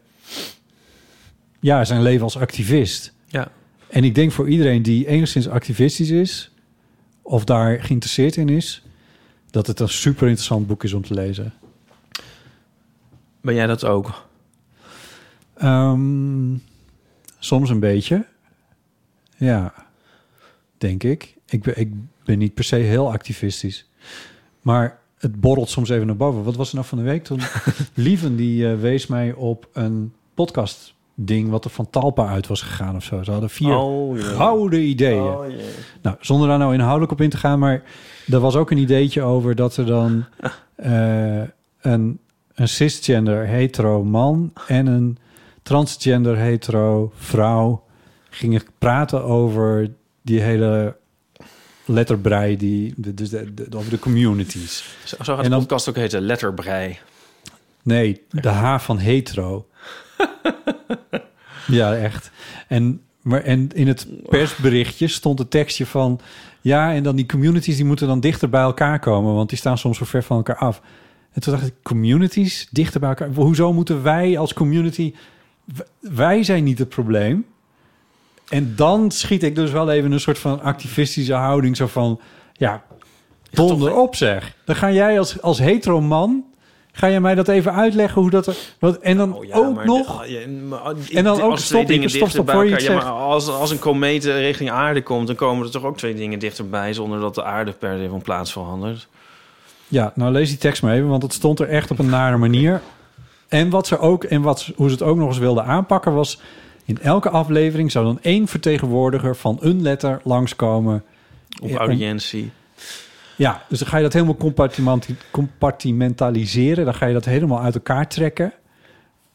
ja, zijn leven als activist. Ja. En ik denk voor iedereen die enigszins activistisch is... of daar geïnteresseerd in is... dat het een super interessant boek is om te lezen. Ben jij dat ook? Ehm, soms een beetje. Ja, denk ik. Ik ben, ik ben niet per se heel activistisch. Maar het borrelt soms even naar boven. Wat was er nou van de week toen? [LAUGHS] Lieven die eh, wees mij op een podcast ding wat er van Talpa uit was gegaan of zo. Ze hadden vier Oh, gouden ideeën. Oh. Nou, zonder daar nou inhoudelijk op in te gaan, maar er was ook een ideetje over dat er dan [LAUGHS] eh, een, een cisgender hetero man en een transgender hetero vrouw gingen praten over die hele letterbrei, die, de, dus de, de- over de communities. Zo, zo gaat En de dan- podcast ook heten, Letterbrei. Nee, de H van hetero. [LAUGHS] ja, echt. En, maar, en in het persberichtje stond het tekstje van... Ja, en dan die communities die moeten dan dichter bij elkaar komen... want die staan soms zo ver van elkaar af. En toen dacht ik, communities dichter bij elkaar... Hoezo moeten wij als community... Wij zijn niet het probleem. En dan schiet ik dus wel even een soort van activistische houding... zo van, ja, donder op zeg. Dan ga jij als, als hetero man... Ga je mij dat even uitleggen hoe dat er... Wat, en dan Oh ja, ook nog... de- En dan ook stop, dingen stop, stop, voor je Ja, maar als, als een komeet eh, richting aarde komt, dan komen er toch ook twee dingen dichterbij zonder dat de aarde per se van plaats verandert. Ja, nou lees die tekst maar even, want het stond er echt op een nare manier. En wat ze ook, en wat, hoe ze het ook nog eens wilden aanpakken was... in elke aflevering zou dan één vertegenwoordiger van een letter langskomen. Op audiëntie. Ja, dus dan ga je dat helemaal compartimentaliseren. Dan ga je dat helemaal uit elkaar trekken.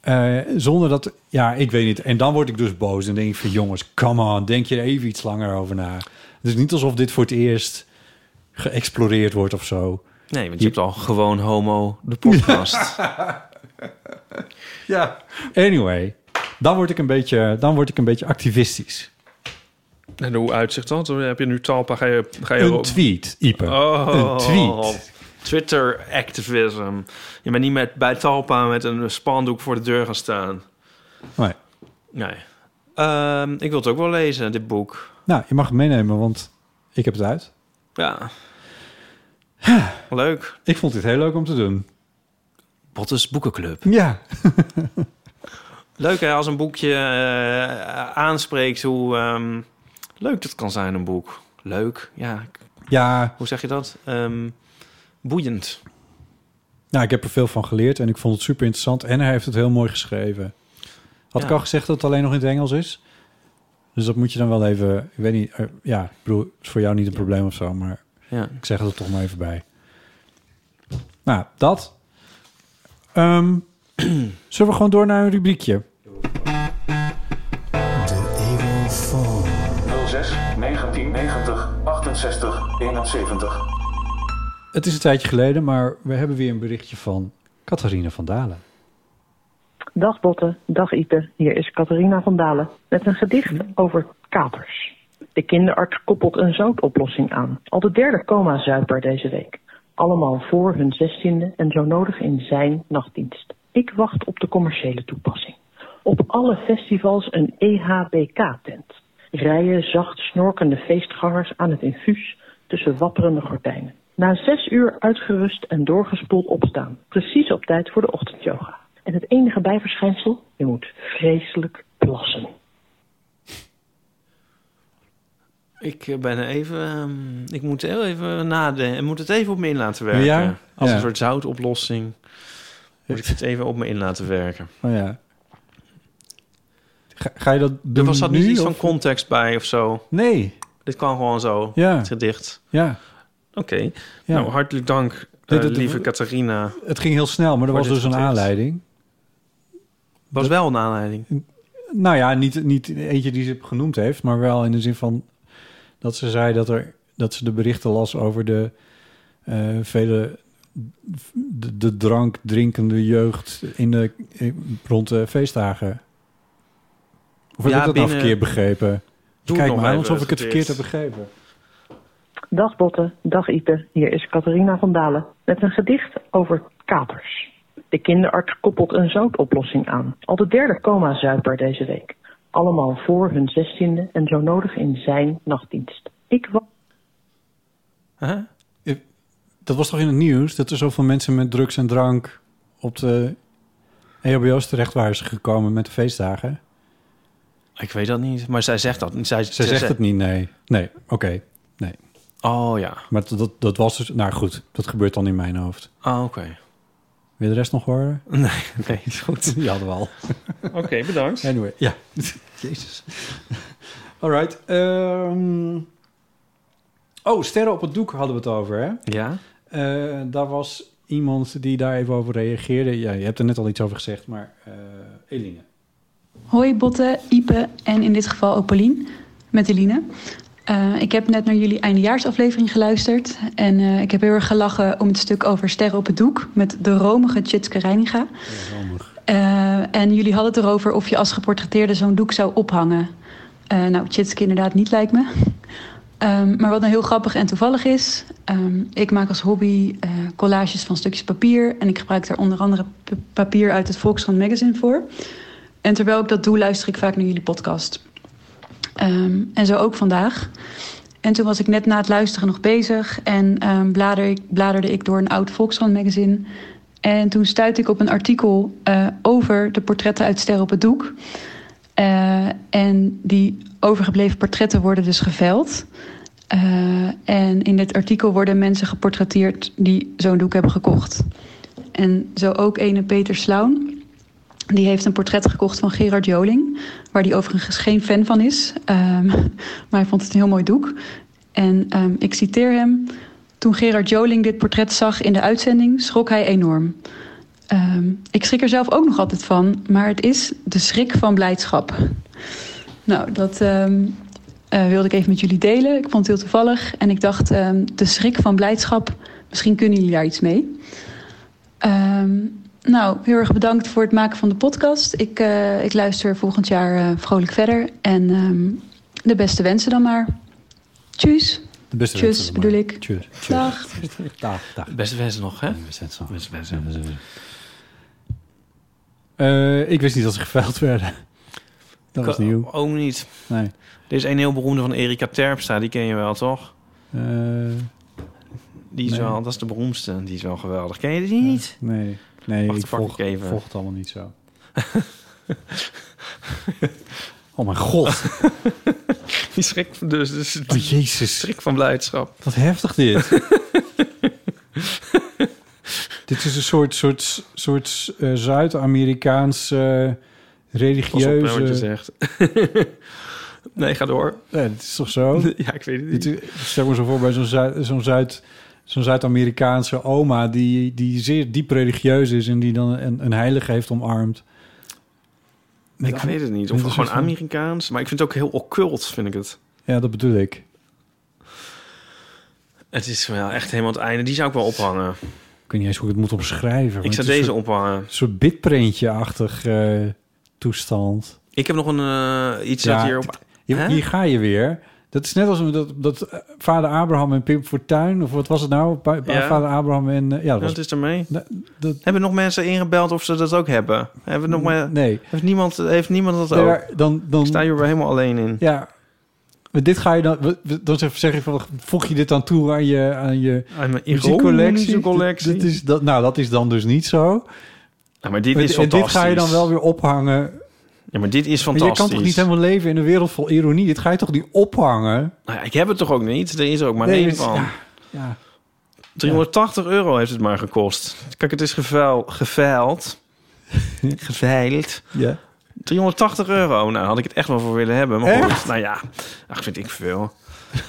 Eh, zonder dat... Ja, ik weet niet. En dan word ik dus boos. En denk ik van... Jongens, come on. Denk je er even iets langer over na. Het is niet alsof dit voor het eerst geëxploreerd wordt of zo. Nee, want je hebt al gewoon homo de podcast. [LAUGHS] Ja. Anyway, dan word ik een beetje, dan word ik een beetje activistisch. En hoe uitzicht dat? Heb je nu talpa? Ga je, ga je Een tweet, Ipe. Oh, Een tweet. Twitter activism. Je bent niet met, bij Talpa met een spandoek voor de deur gaan staan. Nee. Nee. Ehm, ik wil het ook wel lezen, dit boek. Nou, je mag het meenemen, want ik heb het uit. Ja. Leuk. Ik vond dit heel leuk om te doen. Bottes Boekenclub. Ja. [LAUGHS] Leuk hè, als een boekje eh, aanspreekt hoe ehm, leuk dat kan zijn, een boek. Leuk, ja. Ja, Hoe zeg je dat? Ehm, boeiend. nou, ik heb er veel van geleerd en ik vond het super interessant. En hij heeft het heel mooi geschreven. Had Ja. ik al gezegd dat het alleen nog in het Engels is? Dus dat moet je dan wel even... Ik weet niet, ja, ik bedoel, het is voor jou niet een probleem of zo, maar Ja. ik zeg het er toch maar even bij. Nou, dat. Ehm, [CLEARS THROAT] zullen we gewoon door naar een rubriekje? 06 1990 68 71. Het is een tijdje geleden, maar we hebben weer een berichtje van Catharina van Dalen. Dag Botte, dag Ipe. Hier is Catharina van Dalen met een gedicht over katers. De kinderarts koppelt een zoutoplossing aan. Al de derde coma-zuiper deze week. Allemaal voor hun zestiende en zo nodig in zijn nachtdienst. Ik wacht op de commerciële toepassing. Op alle festivals een EHBK-tent. Rijen zacht snorkende feestgangers aan het infuus tussen wapperende gordijnen. Na zes uur uitgerust en doorgespoeld opstaan. Precies op tijd voor de ochtendyoga. En het enige bijverschijnsel, je moet vreselijk plassen. Ik eh, ben even... ehm, ik moet heel even nadenken. Ik moet het even op me in laten werken. Ja? Als Ja. een soort zoutoplossing. Moet ik het even op me in laten werken. Oh ja. Ga, ga je dat doen Er was dat niet nu, iets of- van context bij of zo? Nee. Dit kan gewoon zo, Ja. het gedicht. Ja. Oké. Ja. Nou, hartelijk dank, eh, Dit- dit- lieve Catharina. Het ging heel snel, maar er was dus een gedicht. aanleiding. Was wel een aanleiding. Nou ja, niet, niet eentje die ze genoemd heeft, maar wel in de zin van dat ze zei dat, er, dat ze de berichten las over de eh, vele de, de drank drinkende jeugd in de, in- rond de feestdagen. Of heb Ja, ik dat nou binnen- verkeerd begrepen? Doe aan even alsof ik het verkeerd heb begrepen. Dag Botte, dag Ipe. Hier is Catharina van Dalen met een gedicht over katers. De kinderarts koppelt een zoutoplossing aan. Al de derde coma-zuiper deze week. Allemaal voor hun zestiende en zo nodig in zijn nachtdienst. Ik wacht. Huh? Dat was toch in het nieuws dat er zoveel mensen met drugs en drank op de EHBO's terecht waren gekomen met de feestdagen? Ik weet dat niet, maar zij zegt dat. Zij, Zij zegt het niet, nee. Nee, oké. Nee. Oh ja. Maar dat, dat, dat was dus... Nou goed, dat gebeurt dan in mijn hoofd. Oh, oké. Wil je de rest nog horen? [LAUGHS] Nee, nee, is goed. Die hadden we al. Oké, bedankt. Anyway, ja. [LAUGHS] Jezus. All right. ehm. Oh, sterren op het doek hadden we het over, hè? Ja? Eh, daar was iemand die daar even over reageerde. Ja, je hebt er net al iets over gezegd, maar eh Eline. Hoi Botte, Ipe en in dit geval ook Paulien met Eline. Eh, ik heb net naar jullie eindejaarsaflevering geluisterd. En eh, ik heb heel erg gelachen om het stuk over Sterren op het Doek... met de romige Tjitske Reininga. Eh, en jullie hadden het erover of je als geportretteerde zo'n doek zou ophangen. Eh, nou, Tjitske inderdaad niet lijkt me. Ehm, maar wat nou heel grappig en toevallig is... ehm, ik maak als hobby eh, collages van stukjes papier... en ik gebruik daar onder andere papier uit het Volkskrant Magazine voor. En terwijl ik dat doe, luister ik vaak naar jullie podcast. Ehm, en zo ook vandaag. En toen was ik net na het luisteren nog bezig... en blader ik- bladerde ik door een oud Volkskrant Magazine... En toen stuitte ik op een artikel eh, over de portretten uit Ster op het Doek. Eh, en die overgebleven portretten worden dus geveild. Eh, en in dit artikel worden mensen geportretteerd die zo'n doek hebben gekocht. En zo ook ene Peter Slaun. Die heeft een portret gekocht van Gerard Joling. Waar hij overigens geen fan van is. Ehm, [LAUGHS] maar hij vond het een heel mooi doek. En ehm, ik citeer hem. Toen Gerard Joling dit portret zag in de uitzending, schrok hij enorm. Ehm, ik schrik er zelf ook nog altijd van, maar het is de schrik van blijdschap. Nou, dat ehm, eh, wilde ik even met jullie delen. Ik vond het heel toevallig en ik dacht, ehm, de schrik van blijdschap, misschien kunnen jullie daar iets mee. Ehm, nou, heel erg bedankt voor het maken van de podcast. Ik, eh, ik luister volgend jaar eh, vrolijk verder en ehm, de beste wensen dan maar. Tjus. De beste Tjus, wensen bedoel maar. ik. Tjus. Dag. Dag, dag. Beste wensen nog, hè? Beste wensen. Beste wensen. Eh, ik wist niet dat ze geveild werden. Dat was Ik- nieuw. Ook niet. Nee. Er is een heel beroemde van Erika Terpstra, die ken je wel, toch? Eh, Die is Nee. wel, dat is de beroemdste. Die is wel geweldig. Ken je die niet? nee. Nee, Wacht, ik volg, ik even. volg het allemaal niet zo. [LAUGHS] oh mijn god. [LAUGHS] Die schrik, dus, dus Oh, jezus. schrik van blijdschap. Wat heftig dit. [LAUGHS] dit is een soort, soort, soort eh, Zuid-Amerikaans Pas op hè, religieuze... wat je zegt. [LAUGHS] nee, ga door. Nee, dat is toch zo? [LAUGHS] Ja, ik weet het niet. Stel me zo voor bij zo'n Zuid, zo'n Zuid, zo'n Zuid-Amerikaanse oma die, die zeer diep religieus is en die dan een, een heilige heeft omarmd. Ik weet het niet. Of een gewoon van- Amerikaans. Maar ik vind het ook heel occult, vind ik het. Ja, dat bedoel ik. Het is wel echt helemaal het einde. Die zou ik wel ophangen. Ik weet niet eens hoe ik het moet omschrijven. Ik zou het deze soort, ophangen. een soort bitprintje-achtig eh, toestand. Ik heb nog een eh, iets Ja, dat hier op... Hier, ga je weer. Dat is net als dat, dat eh, vader Abraham en Pim Fortuyn, of wat was het nou? Pa- Ja. Vader Abraham en... eh, ja, dat was, Wat is ermee? dat, dat- Hebben nog mensen ingebeld of ze dat ook hebben? Hebben nog maar... nee. Heeft niemand, heeft niemand dat Nee, ook? maar dan, dan, Ik sta hier weer helemaal alleen in. Ja, maar dit ga je dan... Dan zeg, je van, voeg je dit dan toe aan je, aan je Aan mijn muziekcollectie? collectie. Dat is, dat, nou, dat is dan dus niet zo. Ja, maar dit is en dit ga je dan wel weer ophangen. Ja, maar dit is Maar fantastisch. je kan toch niet helemaal leven in een wereld vol ironie? Dit ga je toch niet ophangen? Nou ja, ik heb het toch ook niet? Er is ook maar Nee, één het- van. ja, ja. 380 euro heeft het maar gekost. Kijk, het is gevuil, geveild. [LAUGHS] Geveild. Ja. 380 euro. Nou, had ik het echt wel voor willen hebben. Maar goed, nou ja, ach, vind ik veel.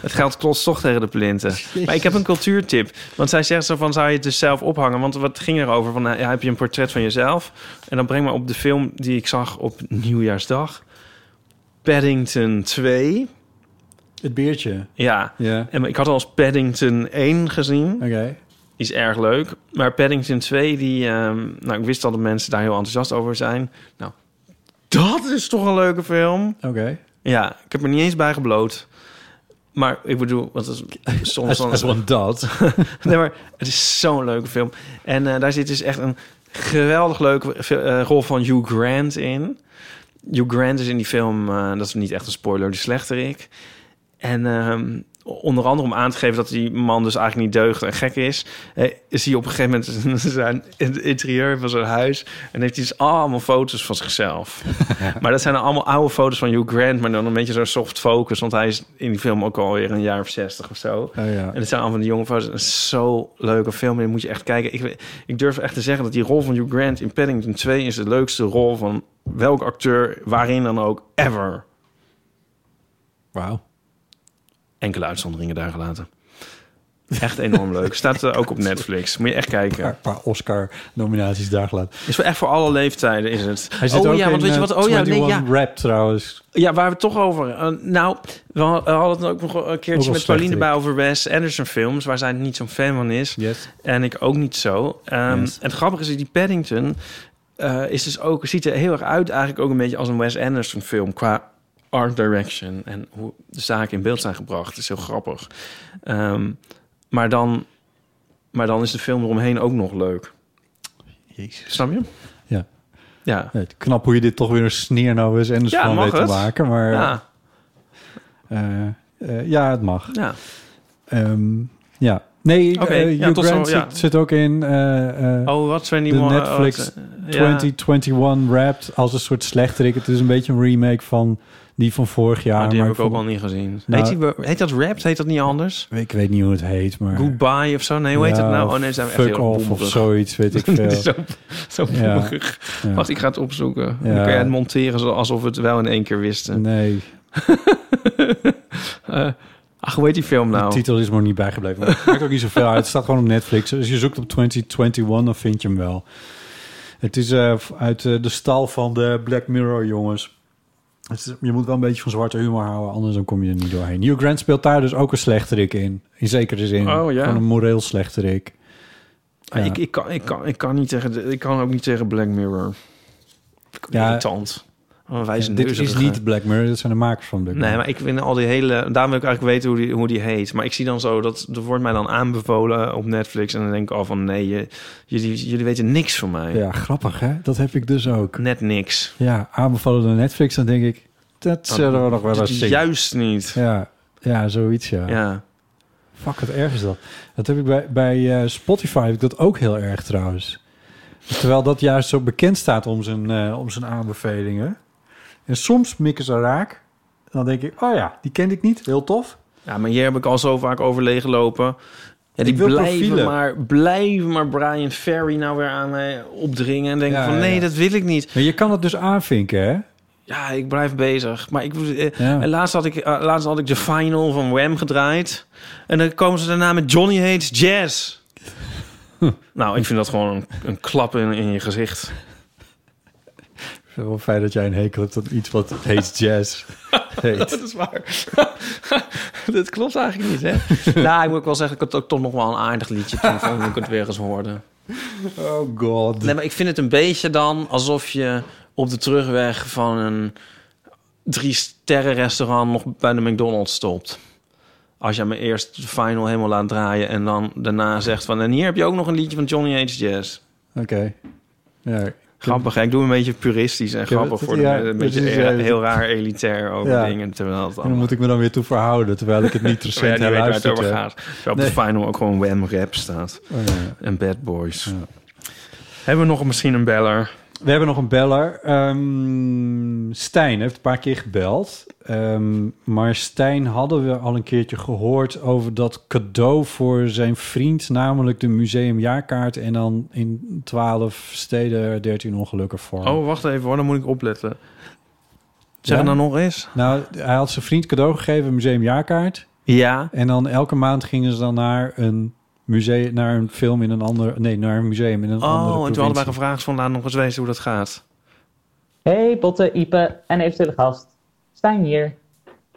Het geld klotst toch tegen de plinten. Maar ik heb een cultuurtip. Want zij zegt zo van, zou je het dus zelf ophangen? Want wat ging erover? Van, nou, ja, heb je een portret van jezelf? En dan breng me op de film die ik zag op Nieuwjaarsdag. Paddington 2. Het beertje. Ja. Ja. En ik had al eens Paddington 1 gezien. Oké. Is erg leuk. Maar Paddington 2, die... ehm, nou, ik wist al dat mensen daar heel enthousiast over zijn. Nou, dat is toch een leuke film? Oké. Ja, ik heb er niet eens bij gebloot. Maar ik bedoel, wat is soms dan... want dat. [LAUGHS] nee, maar het is zo'n leuke film. En eh, daar zit dus echt een geweldig leuke eh, rol van Hugh Grant in. Hugh Grant is in die film, eh, dat is niet echt een spoiler, de slechterik. En ehm, onder andere om aan te geven dat die man dus eigenlijk niet deugt en gek is... eh, is hij op een gegeven moment [LAUGHS] zijn in het interieur van zijn huis... en heeft hij dus allemaal foto's van zichzelf. [LAUGHS] maar dat zijn allemaal oude foto's van Hugh Grant... maar dan een beetje zo'n soft focus... want hij is in die film ook alweer een jaar of zestig of zo. Oh, ja. En het zijn allemaal die jonge foto's. Het is zo leuke film. En moet je echt kijken. Ik, ik durf echt te zeggen dat die rol van Hugh Grant in Paddington 2 is de leukste rol van welk acteur, waarin dan ook, ever. Wauw. Enkele uitzonderingen daar gelaten. Echt enorm leuk. Staat eh, ook op Netflix. Moet je echt kijken. Een paar Oscar-nominaties daar gelaten. Is wel echt voor alle leeftijden is het. Hij zit oh ook ja, in, want weet je eh, wat? Oh ja, nee, 21 ja. Rap trouwens. Ja, waar we het toch over. eh, nou, we ha- we hadden het ook nog een keertje met Pauline slecht, bij over Wes Anderson films, waar zij niet zo'n fan van is. Yes. En ik ook niet zo. Ehm, Yes. En het grappige is, die Paddington eh, is dus ook, ziet er heel erg uit eigenlijk ook een beetje als een Wes Anderson film qua art direction en hoe de zaken in beeld zijn gebracht. Is heel grappig. Ehm, maar, dan, maar dan is de film eromheen ook nog leuk. Jezus. Snap je? Ja. Ja. Nee, knap hoe je dit toch weer een sneer nou eens en dus Ja, van weet te maken. Maar Ja. eh, eh, ja, het mag. Ja. Ehm, ja. Nee, eh, ja, Hugh tot zo, ja. zit, zit ook in eh, eh, Oh, wat zijn die de Netflix oh, wat, ja. 2021 Wrapped als een soort slechterik. Het is een beetje een remake van die van vorig jaar. Ah, die maar heb ik ook al niet gezien. Nou, heet, die, heet dat Wrapped? Heet dat niet anders? Ik weet niet hoe het heet, maar... Goodbye of zo? Nee, hoe heet Ja, het nou? Oh nee, zijn we echt Fuck heel off of zoiets, weet ik [LAUGHS] veel. zo zo Ja. Ja. Wacht, ik ga het opzoeken. Dan Ja. kan jij het monteren alsof we het wel in één keer wisten. Nee, [LAUGHS] ach, hoe heet die film nou? de titel is me nog niet bijgebleven. Maar het maakt ook niet zoveel uit. Het staat gewoon op Netflix. Als je zoekt op 2021, dan vind je hem wel. Het is eh, uit eh, de stal van de Black Mirror jongens. Het is- je moet wel een beetje van zwarte humor houden, anders dan kom je er niet doorheen. Hugh Grant speelt daar dus ook een slechterik in. In zekere zin. Oh, ja. Gewoon een moreel slechterik. Ah, Ja. ik, ik, kan, ik, kan, ik, kan niet tegen ik kan ook niet tegen Black Mirror. Ja. Irritant. Oh, wijze dit is niet Black Mirror, dit zijn de makers van Black Mirror. Nee, maar ik vind al die hele... Daarom wil ik eigenlijk weten hoe die, hoe die heet. Maar ik zie dan zo, dat, dat wordt mij dan aanbevolen op Netflix. En dan denk ik al van, nee, je, jullie, jullie weten niks van mij. Ja, grappig hè? Dat heb ik dus ook. Net niks. Ja, aanbevallen door Netflix, dan denk ik... Dat zullen we nog wel eens zien. Juist niet. Ja, ja, zoiets ja. Ja. Fuck, wat erg is dat. Dat heb ik bij, bij eh, Spotify heb ik dat ook heel erg trouwens. Terwijl dat juist zo bekend staat om zijn, eh, om zijn aanbevelingen. En soms mikken ze raak. Dan denk ik, oh ja, die kende ik niet. Heel tof. Ja, maar hier heb ik al zo vaak over leeg lopen. Ja, die blijven profielen. maar, blijven maar Brian Ferry nou weer aan mij opdringen. En denken Ja, van, nee, ja. dat wil ik niet. Maar je kan het dus aanvinken, hè? Ja, ik blijf bezig. Maar ik, eh, Ja. en laatst, had ik, eh, laatst had ik de final van Wham gedraaid. En dan komen ze daarna met Johnny Hates Jazz. [LAUGHS] nou, ik vind dat gewoon een, een klap in, in je gezicht. Vind het wel fijn dat jij een hekel hebt aan iets wat heet jazz. [LAUGHS] heet. Dat is waar. [LAUGHS] dat klopt eigenlijk niet, hè? [LAUGHS] nou, ik moet ook wel zeggen, ik had ook toch nog wel een aardig liedje toen toen ik het weer eens hoorde. Oh god. Nee, maar ik vind het een beetje dan alsof je op de terugweg van een drie sterren restaurant nog bij de McDonald's stopt. Als je me eerst de final helemaal laat draaien en dan daarna zegt van... en hier heb je ook nog een liedje van Johnny H. Jazz. Oké. Ja, Grappig, ik doe een beetje puristisch en grappig voor de, een beetje heel, ja. heel raar elitair over Ja. dingen. Terwijl het En dan allemaal... moet ik me dan weer toe verhouden, terwijl ik het niet [LAUGHS] recent over heb. gaat. Terwijl op Nee. de final ook gewoon Wham Rap staat. Oh. En Bad Boys. Hebben we nog misschien een beller? We hebben nog een beller. Ehm, Stijn heeft een paar keer gebeld. Ehm, maar Stijn hadden we al een keertje gehoord over dat cadeau voor zijn vriend, namelijk de museumjaarkaart. En dan in 12 steden 13 ongelukken voor. Oh, wacht even hoor, dan moet ik opletten. Zeg Ja? het nou nog eens. Nou, hij had zijn vriend cadeau gegeven, museumjaarkaart. Ja. En dan elke maand gingen ze dan naar een museum, naar een film in een ander, nee, naar een museum in een andere Oh, en toen hadden wij gevraagd van laat nog eens weten hoe dat gaat. Hey Botte, Ipe en eventuele gast. Stijn hier.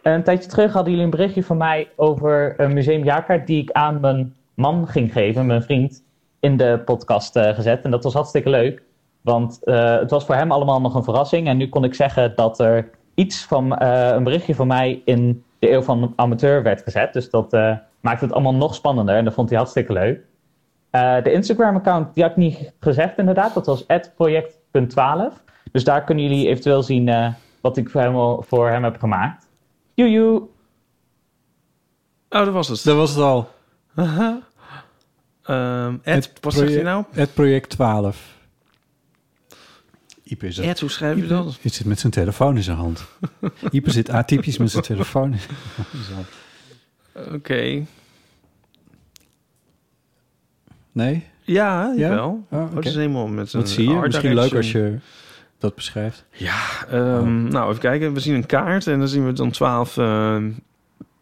Een tijdje terug hadden jullie een berichtje van mij over een museumjaarkaart die ik aan mijn man ging geven, mijn vriend, in de podcast eh, gezet. En dat was hartstikke leuk, want eh, het was voor hem allemaal nog een verrassing. En nu kon ik zeggen dat er iets van eh, een berichtje van mij in de eeuw van amateur werd gezet. Dus dat eh, maakt het allemaal nog spannender en dat vond hij hartstikke leuk. Eh, de Instagram-account, die had ik niet gezegd inderdaad. Dat was project.12. Dus daar kunnen jullie eventueel zien eh, wat ik voor hem, voor hem heb gemaakt. Joejoe! Oh, dat was het. Dat was het al. Ehm, Ed, wat zegt hij nou? Het project 12. Ipe is het. Ed, hoe schrijf je dat? Hij zit met zijn telefoon in zijn hand. Ipe zit atypisch met zijn telefoon in zijn hand. Oké. Nee? Ja, Ja? wel. Oh, Oh, oké. het is helemaal met een Wat zie je? Misschien leuk als je dat beschrijft. Ja, ehm, nou even kijken. We zien een kaart en dan zien we dan twaalf ehm,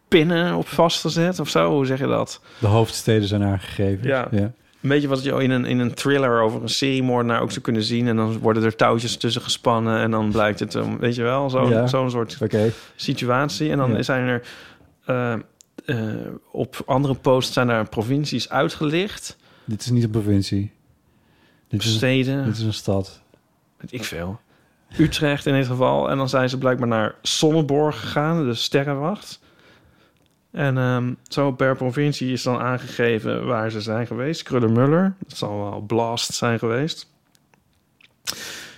pinnen op vastgezet of zo. Hoe zeg je dat? De hoofdsteden zijn aangegeven. Ja. ja. Een beetje wat je in een, in een thriller over een seriemoordenaar ook zou kunnen zien. En dan worden er touwtjes tussen gespannen. En dan blijkt het, weet je wel, zo'n Ja. zo'n soort situatie. En dan Ja. zijn er eh, eh, op andere posts zijn er provincies uitgelicht. Dit is niet een provincie. Dit is een, Steden. dit is een stad. Weet ik veel. Utrecht in dit geval. En dan zijn ze blijkbaar naar Sonneborg gegaan, de sterrenwacht. En ehm, zo per provincie is dan aangegeven waar ze zijn geweest. Krullenmuller, dat zal wel Blast zijn geweest.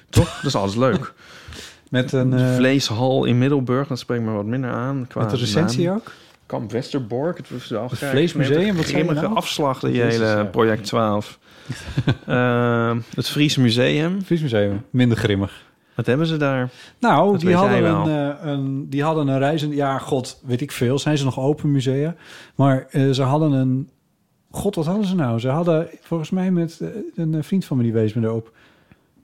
Toch? Dat is alles leuk. [LAUGHS] Met een... De eh, Vleeshal in Middelburg, dat spreekt me wat minder aan. Qua met een recensie naam. ook? Kamp Westerbork, het was wel Het. Vleesmuseum, wat grimmige nou? afslag, Jezus, hele project 12. [LAUGHS] Ehm, het Fries Museum. Fries Museum. Minder grimmig. Wat hebben ze daar? Nou, Dat die hadden, een, eh, een, die hadden een reizend... Ja, god, weet ik veel. Zijn ze nog open musea? Maar eh, ze hadden een... God, wat hadden ze nou? Ze hadden volgens mij met eh, een vriend van me die wees me erop...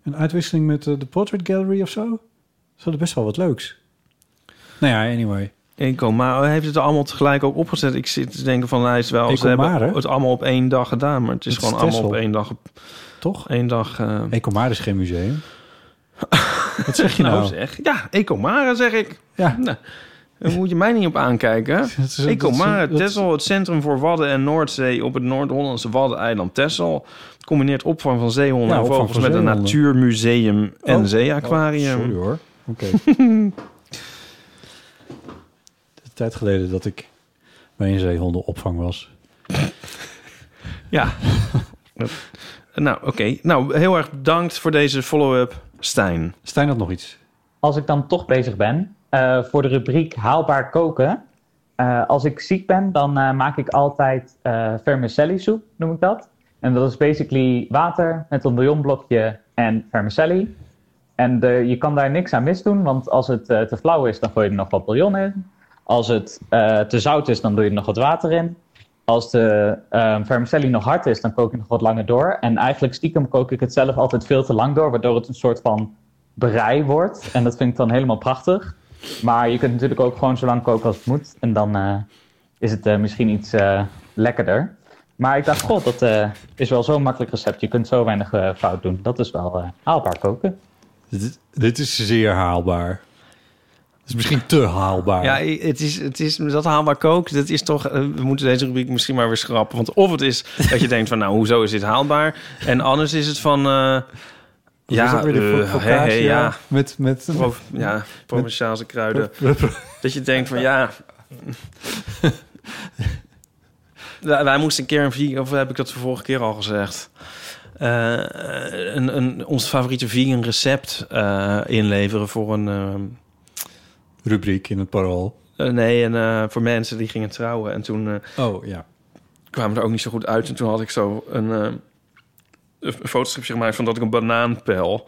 een uitwisseling met de Portrait Gallery of zo. Ze hadden best wel wat leuks. Nou ja, anyway. Maar hij heeft het allemaal tegelijk ook opgezet. Ik zit te denken van hij is wel. Ze hebben het allemaal op één dag gedaan, maar het is Het is gewoon allemaal op één dag. Toch? Één dag. eh Ecomar is geen museum. [LAUGHS] wat zeg je nou? zeg. Ja, Ecomare zeg ik. Ja. Nou, daar moet je mij niet op aankijken. [LAUGHS] Ecomare, Texel, het Centrum voor Wadden en Noordzee op het Noord-Hollandse Waddeneiland Texel. Het combineert opvang van zeehonden Ja, en vogels met een natuurmuseum en Oh. zeeaquarium. Oh, sorry hoor. Oké. [LAUGHS] tijd geleden dat ik bij een zeehondenopvang was. Ja. nou, oké. Nou, heel erg bedankt voor deze follow-up, Stijn. Stijn had nog iets. Als ik dan toch bezig ben, eh, voor de rubriek haalbaar koken. eh, als ik ziek ben, dan eh, maak ik altijd eh vermicelli soep, noem ik dat. En dat is basically water met een bouillonblokje en vermicelli. En de, je kan daar niks aan misdoen, want als het eh, te flauw is, dan gooi je er nog wat bouillon in. Als het eh, te zout is, dan doe je er nog wat water in. Als de eh, vermicelli nog hard is, dan kook je nog wat langer door. En eigenlijk stiekem kook ik het zelf altijd veel te lang door, waardoor het een soort van brei wordt. En dat vind ik dan helemaal prachtig. Maar je kunt natuurlijk ook gewoon zo lang koken als het moet. En dan eh, is het eh, misschien iets lekkerder. Maar ik dacht, god, dat is wel zo'n makkelijk recept. Je kunt zo weinig fout doen. Dat is wel haalbaar koken. Dit is zeer haalbaar. Het is misschien te haalbaar. Ja, het is, het is dat haalbaar kook. Dat is toch. eh, we moeten deze rubriek misschien maar weer schrappen. Want of het is dat je denkt van, nou, hoezo is dit haalbaar? En anders is het van. eh, ja, weer de hè, hè, focaccia ja. Met, met, Pro- ja, Provençaalse kruiden. Pro- pro- Dat je denkt van ja. [LAUGHS] wij, moesten een keer een vegan, of heb ik dat de vorige keer al gezegd? Eh, een, een, ons favoriete vegan recept eh, inleveren voor een. Rubriek in het parool. eh, nee, en, eh, voor mensen die gingen trouwen. En toen eh, Oh, ja. kwamen er ook niet zo goed uit. En toen had ik zo een, een fotostripje gemaakt van dat ik een banaan pel.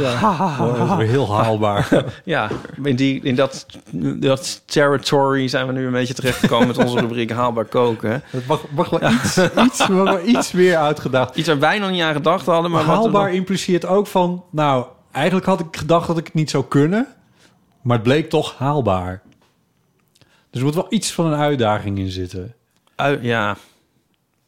Ja. Dat is weer heel haalbaar. [LAUGHS] ja, in, die, in dat, dat territory zijn we nu een beetje terechtgekomen met onze rubriek haalbaar koken. Het mag, mag wel iets, iets, mag wel iets meer uitgedacht. Iets waar wij nog niet aan gedacht hadden, maar wat haalbaar impliceert ook van... Nou, eigenlijk had ik gedacht dat ik het niet zou kunnen. Maar het bleek toch haalbaar. Dus er moet wel iets van een uitdaging in zitten. Ja.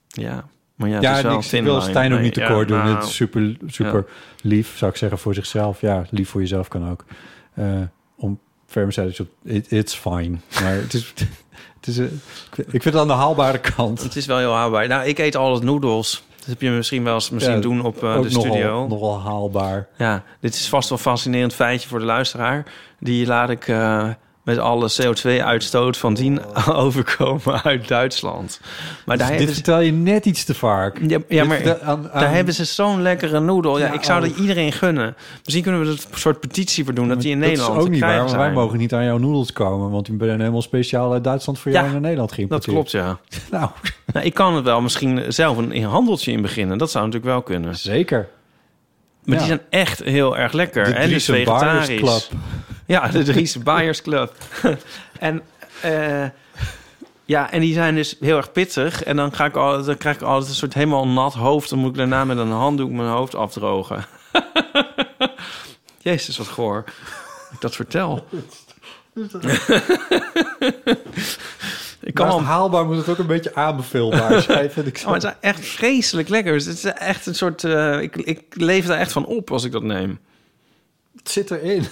Ja. Maar ja, Ja, ik wil. Stijn ook niet tekort ja, doen. nou, Het is super, super lief, zou ik zeggen, voor zichzelf. Ja, lief voor jezelf kan ook. Eh, om op... It, it's fine. Maar het is... [LAUGHS] Het is eh, ik vind het aan de haalbare kant. Het is wel heel haalbaar. Nou, ik eet altijd noedels. Dat heb je misschien wel eens misschien Ja, doen op eh, de studio. Nogal, nogal haalbaar. Ja, dit is vast wel een fascinerend feitje voor de luisteraar. Die laat ik eh, met alle CO2-uitstoot van dien [LAUGHS] overkomen uit Duitsland. Maar daar Dit hebben ze... vertel je net iets te vaak. Ja, maar vertel- aan- aan- daar hebben ze zo'n lekkere noedel. Ja, Ja, ik zou oh. dat iedereen gunnen. Misschien kunnen we er een soort petitie voor doen... dat die in dat Nederland is ook niet waar, wij mogen niet aan jouw noedels komen. Want die zijn helemaal speciaal uit Duitsland voor jou naar Nederland Dat geïmporteerd. klopt, ja. [LAUGHS] Nou, Nou, ik kan het wel misschien zelf een, handeltje in beginnen. Dat zou natuurlijk wel kunnen. zeker. Maar die zijn echt heel erg lekker. De en dus Buyers vegetarisch. Club. Ja, de Driese Buyers Club. [LAUGHS] en eh, ja, en die zijn dus heel erg pittig. En dan, ga ik altijd, dan krijg ik altijd een soort helemaal nat hoofd. Dan moet ik daarna met een handdoek mijn hoofd afdrogen. [LAUGHS] Jezus, wat goor. Dat ik dat vertel. [LAUGHS] Ik kan haalbaar moet het ook een beetje aanbeveelbaar zijn, vind ik Oh, zo. maar het is echt vreselijk lekker. Het is echt een soort... eh, ik, ik leef daar echt van op als ik dat neem. Het zit erin.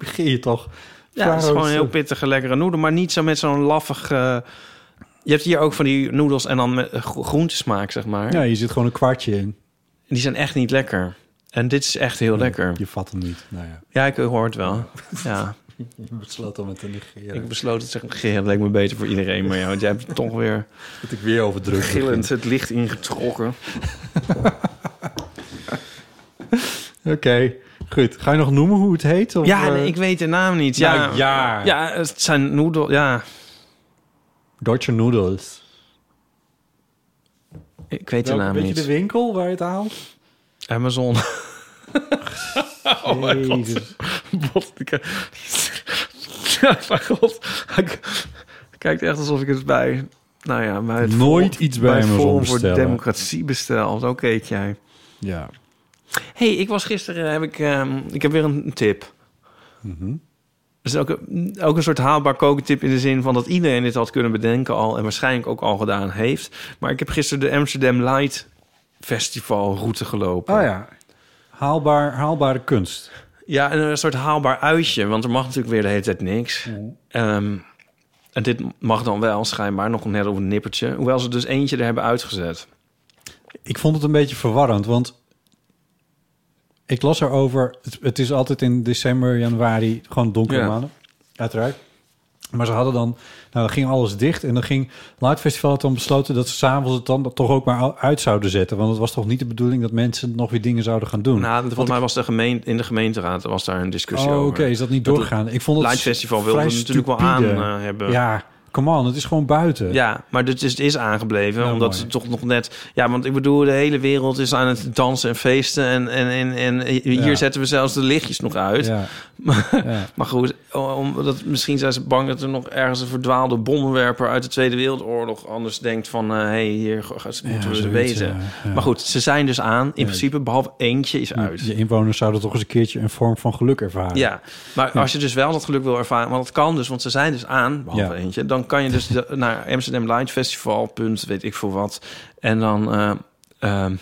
Begin je toch. Ja, het is gewoon een heel Vraag- pittige, lekkere noedel. Maar niet zo met zo'n laffig... eh, je hebt hier ook van die noedels en dan met eh, gro- groentesmaak, zeg maar. Ja, je zit gewoon een kwartje in. Die zijn echt niet lekker. En dit is echt heel lekker. Je vat hem niet. Nou ja. Ja, ik hoor het wel. [LAUGHS] Ja. Je besloot al met te negeren. Ik besloot het te negeren. Dat leek me beter voor iedereen. Maar ja, want jij hebt toch weer Dat ik weer over druk gillend het licht ingetrokken. [LAUGHS] Oké, goed. Ga je nog noemen hoe het heet? Of, Ja, eh, nee, ik weet de naam niet. Ja, Nou, ja. ja het zijn noedel... Ja, Deutsche Noodles. ik weet de naam weet niet. je de winkel waar je het haalt? Amazon. [LAUGHS] oh mijn god. Ik- ja, mijn god. Hij k- kijkt echt alsof ik het bij... Nou ja, bij het Nooit iets bij het Amazon voor. Democratie bestel. Zo keek jij. Ja. Hey, ik was gisteren... Heb ik, ehm, ik heb weer een tip. Dat is ook een, ook een soort haalbaar kokentip in de zin van dat iedereen dit had kunnen bedenken al en waarschijnlijk ook al gedaan heeft. Maar ik heb gisteren de Amsterdam Light Festival route gelopen. Oh ja. Haalbaar, haalbare kunst. Ja, en een soort haalbaar uitje, want er mag natuurlijk weer de hele tijd niks. Ehm, en dit mag dan wel, schijnbaar, nog net op een nippertje. Hoewel ze dus eentje er hebben uitgezet. Ik vond het een beetje verwarrend, want ik las erover. Het, het is altijd in december, januari gewoon donkere Ja. maanden, uiteraard. Maar ze hadden dan, nou, dan ging alles dicht en dan ging Light Festival had dan besloten dat ze s'avonds het dan toch ook maar uit zouden zetten, want het was toch niet de bedoeling dat mensen nog weer dingen zouden gaan doen. Nou, volgens mij was de gemeente, in de gemeenteraad was daar een discussie Oh, over. oké, is dat niet doorgegaan? Ik vond het Light Festival wilde natuurlijk wel aan eh, hebben. Ja, come on, het is gewoon buiten. Ja, maar dit is, het is aangebleven. Nou, omdat mooi. ze toch nog net... Ja, want ik bedoel, de hele wereld is aan het dansen en feesten. En, en, en, en hier Ja. zetten we zelfs de lichtjes nog uit. Ja. [LAUGHS] Maar, Ja. maar goed, omdat, misschien zijn ze bang dat er nog ergens een verdwaalde bommenwerper... uit de Tweede Wereldoorlog anders denkt van... hé, hey, hier moeten we ze weten. Maar goed, ze zijn dus aan. In principe, behalve eentje is uit. Je inwoners zouden toch eens een keertje een vorm van geluk ervaren. Ja, maar als je dus wel dat geluk wil ervaren, want dat kan dus, want ze zijn dus aan, behalve eentje, dan kan je dus de- naar Amsterdam Light Festival, punt, weet ik veel wat, en dan eh, ehm,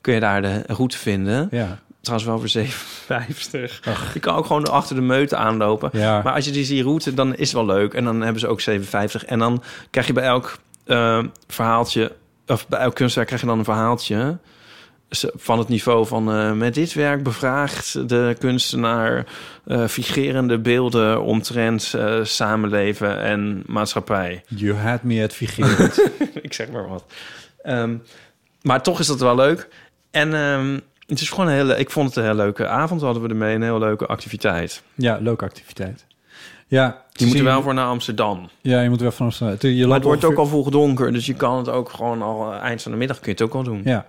kun je daar de route vinden. Ja. Trouwens wel voor 57. Je kan ook gewoon achter de meute aanlopen. Ja. Maar als je die ziet route, dan is het wel leuk. En dan hebben ze ook 57. En dan krijg je bij elk eh, verhaaltje, of bij elk kunstwerk krijg je dan een verhaaltje van het niveau van eh, met dit werk bevraagt de kunstenaar eh figerende beelden omtrent eh, samenleven en maatschappij. You had me at figurend. [LAUGHS] ik zeg maar wat. Ehm, maar toch is dat wel leuk. En ehm, het is gewoon een hele, ik vond het een hele leuke avond. Hadden we ermee een hele leuke activiteit. ja, leuke activiteit. Ja, Je moet er wel voor naar Amsterdam. Ja, je moet wel van afstaan. Je Maar het wordt ook al vroeg donker, dus je kan het ook gewoon al eind van de middag kun je het ook al doen. Ja,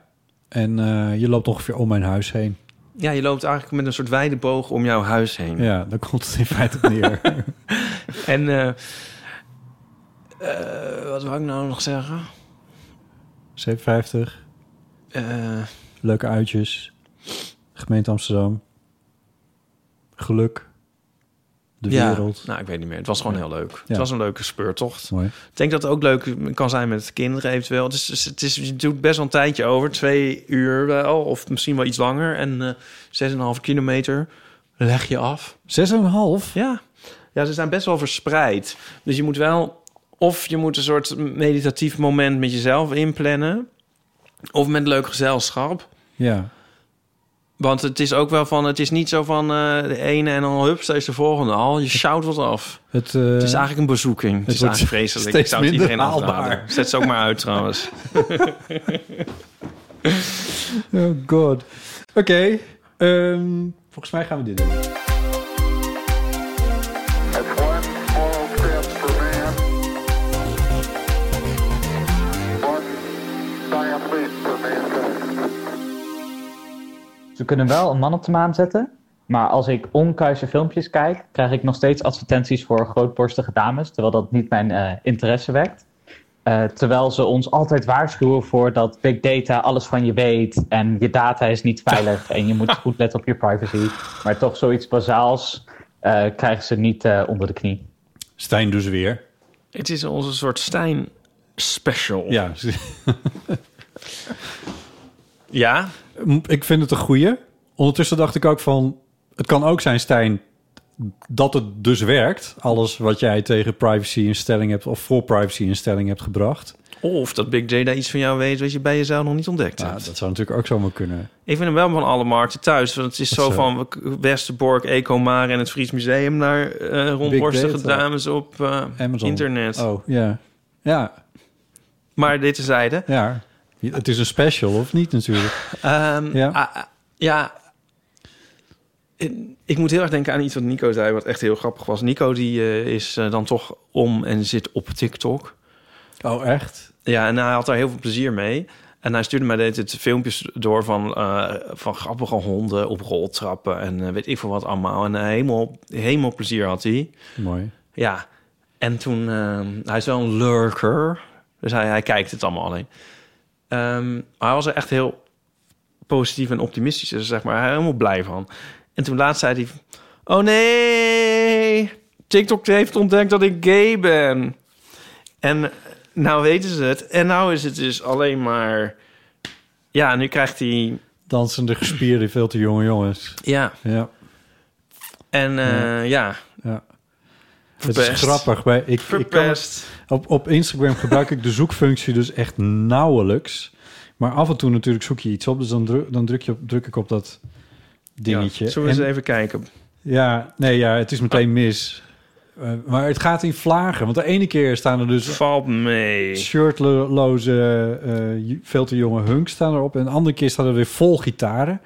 en eh, je loopt ongeveer om mijn huis heen. Ja, je loopt eigenlijk met een soort wijde boog om jouw huis heen. Ja, daar komt het in feite neer. [LAUGHS] En eh, eh, wat wou ik nou nog zeggen? 57, Eh, leuke uitjes. Gemeente Amsterdam. Geluk. De ja, wereld. Nou, ik weet niet meer. Het was gewoon heel leuk. Ja. Het was een leuke speurtocht. Mooi. Ik denk dat het ook leuk kan zijn met kinderen eventueel. Het is, het is, het is, je doet best wel een tijdje over. Twee uur wel, of misschien wel iets langer. En eh, zes en een half kilometer leg je af. Zes en een half? Ja. ja, ze zijn best wel verspreid. Dus je moet wel... Of je moet een soort meditatief moment met jezelf inplannen. Of met leuk gezelschap. Ja. Want het is ook wel van... Het is niet zo van eh, de ene en dan hup, steeds de volgende al. Je sjouwt wat af. Het, eh, Het is eigenlijk een bezoeking. Het, het is wordt eigenlijk vreselijk. Ik zou het iedereen haalbaar. afraden. Zet ze ook maar uit trouwens. [LAUGHS] Oh god. Oké. ehm, volgens mij gaan we dit doen. Ze kunnen wel een man op de maan zetten. Maar als ik onkuise filmpjes kijk, krijg ik nog steeds advertenties voor grootborstige dames. Terwijl dat niet mijn eh, interesse wekt. Eh, terwijl ze ons altijd waarschuwen voor dat big data alles van je weet. En je data is niet veilig. [LAUGHS] En je moet goed letten op je privacy. Maar toch zoiets bazaals eh, krijgen ze niet eh, onder de knie. Stijn dus weer. Het is onze soort Stijn special. Ja. [LAUGHS] Ja? Ik vind het een goeie. Ondertussen dacht ik ook van... Het kan ook zijn, Stijn, dat het dus werkt. Alles wat jij tegen privacy-instelling hebt... of voor privacy-instelling hebt gebracht. Of dat Big J daar iets van jou weet... wat je bij jezelf nog niet ontdekt Ja, hebt. dat zou natuurlijk ook zomaar kunnen. Ik vind hem wel van alle markten thuis. Want het is Dat zo is, van Westerbork, Ecomar en het Fries Museum... naar eh rondborstige data. dames op Amazon. internet. Oh, ja. Ja, Maar dit tezijde. ja. Het is een special, of niet natuurlijk? Ehm, Ja. ah, ah, ja. Ik moet heel erg denken aan iets wat Nico zei, wat echt heel grappig was. Nico die eh, is eh, dan toch om en zit op TikTok. Oh, echt? Ja, en hij had daar heel veel plezier mee. En hij stuurde mij deed het filmpjes door van, eh, van grappige honden op roltrappen en weet ik veel wat allemaal. En eh, helemaal, helemaal plezier had hij. Mooi. Ja, en toen... ehm, hij is wel een lurker, dus hij, hij kijkt het allemaal alleen. Maar hij was er echt heel positief en optimistisch, dus zeg maar, hij helemaal blij van. En toen laatst zei hij... Oh nee, TikTok heeft ontdekt dat ik gay ben. En nou weten ze het. En nou is het dus alleen maar... Ja, nu krijgt hij... Dansende gespierde, veel te jonge jongens. Ja, Ja, en eh, ja. ja. Het is grappig. Bij, ik, ik kan Verpest. Op, op Instagram gebruik ik de zoekfunctie dus echt nauwelijks. Maar af en toe natuurlijk zoek je iets op. Dus dan druk, dan druk, je op, druk ik op dat dingetje. Ja, zullen we eens En- even kijken? Ja, nee, ja, het is meteen mis. Eh, maar het gaat in vlagen. Want de ene keer staan er dus Valt mee. shirtloze, j- veel te jonge hunks staan erop. En de andere keer staan er weer vol gitaren.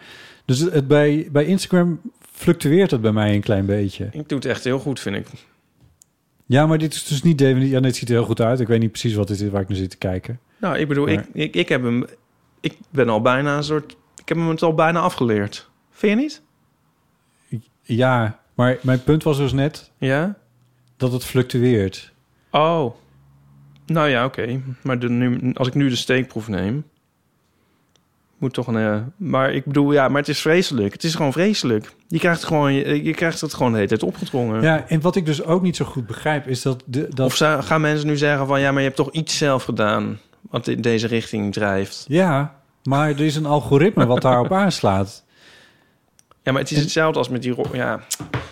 Dus het, het bij, bij Instagram fluctueert het bij mij een klein beetje. Ik doe het echt heel goed, vind ik. Ja, maar dit is dus niet definitief. Ja, dit ziet er heel goed uit. Ik weet niet precies wat dit is waar ik naar zit te kijken. Nou, ik bedoel, Maar- ik, ik, ik heb hem... Ik ben al bijna een soort... Ik heb hem het al bijna afgeleerd. Vind je niet? Ja, maar mijn punt was dus net Ja? dat het fluctueert. Oh. Nou ja, oké. Maar de, nu, als ik nu de steekproef neem... Moet toch een... eh, maar ik bedoel, ja, maar het is vreselijk. Het is gewoon vreselijk. Je krijgt, het gewoon, je, je krijgt het gewoon de hele tijd opgedrongen. Ja, en wat ik dus ook niet zo goed begrijp is dat... De, dat Of gaan mensen nu zeggen van... Ja, maar je hebt toch iets zelf gedaan... wat in deze richting drijft. Ja, maar er is een algoritme wat daarop [LAUGHS] aanslaat. Ja, maar het is hetzelfde als met die... Ja,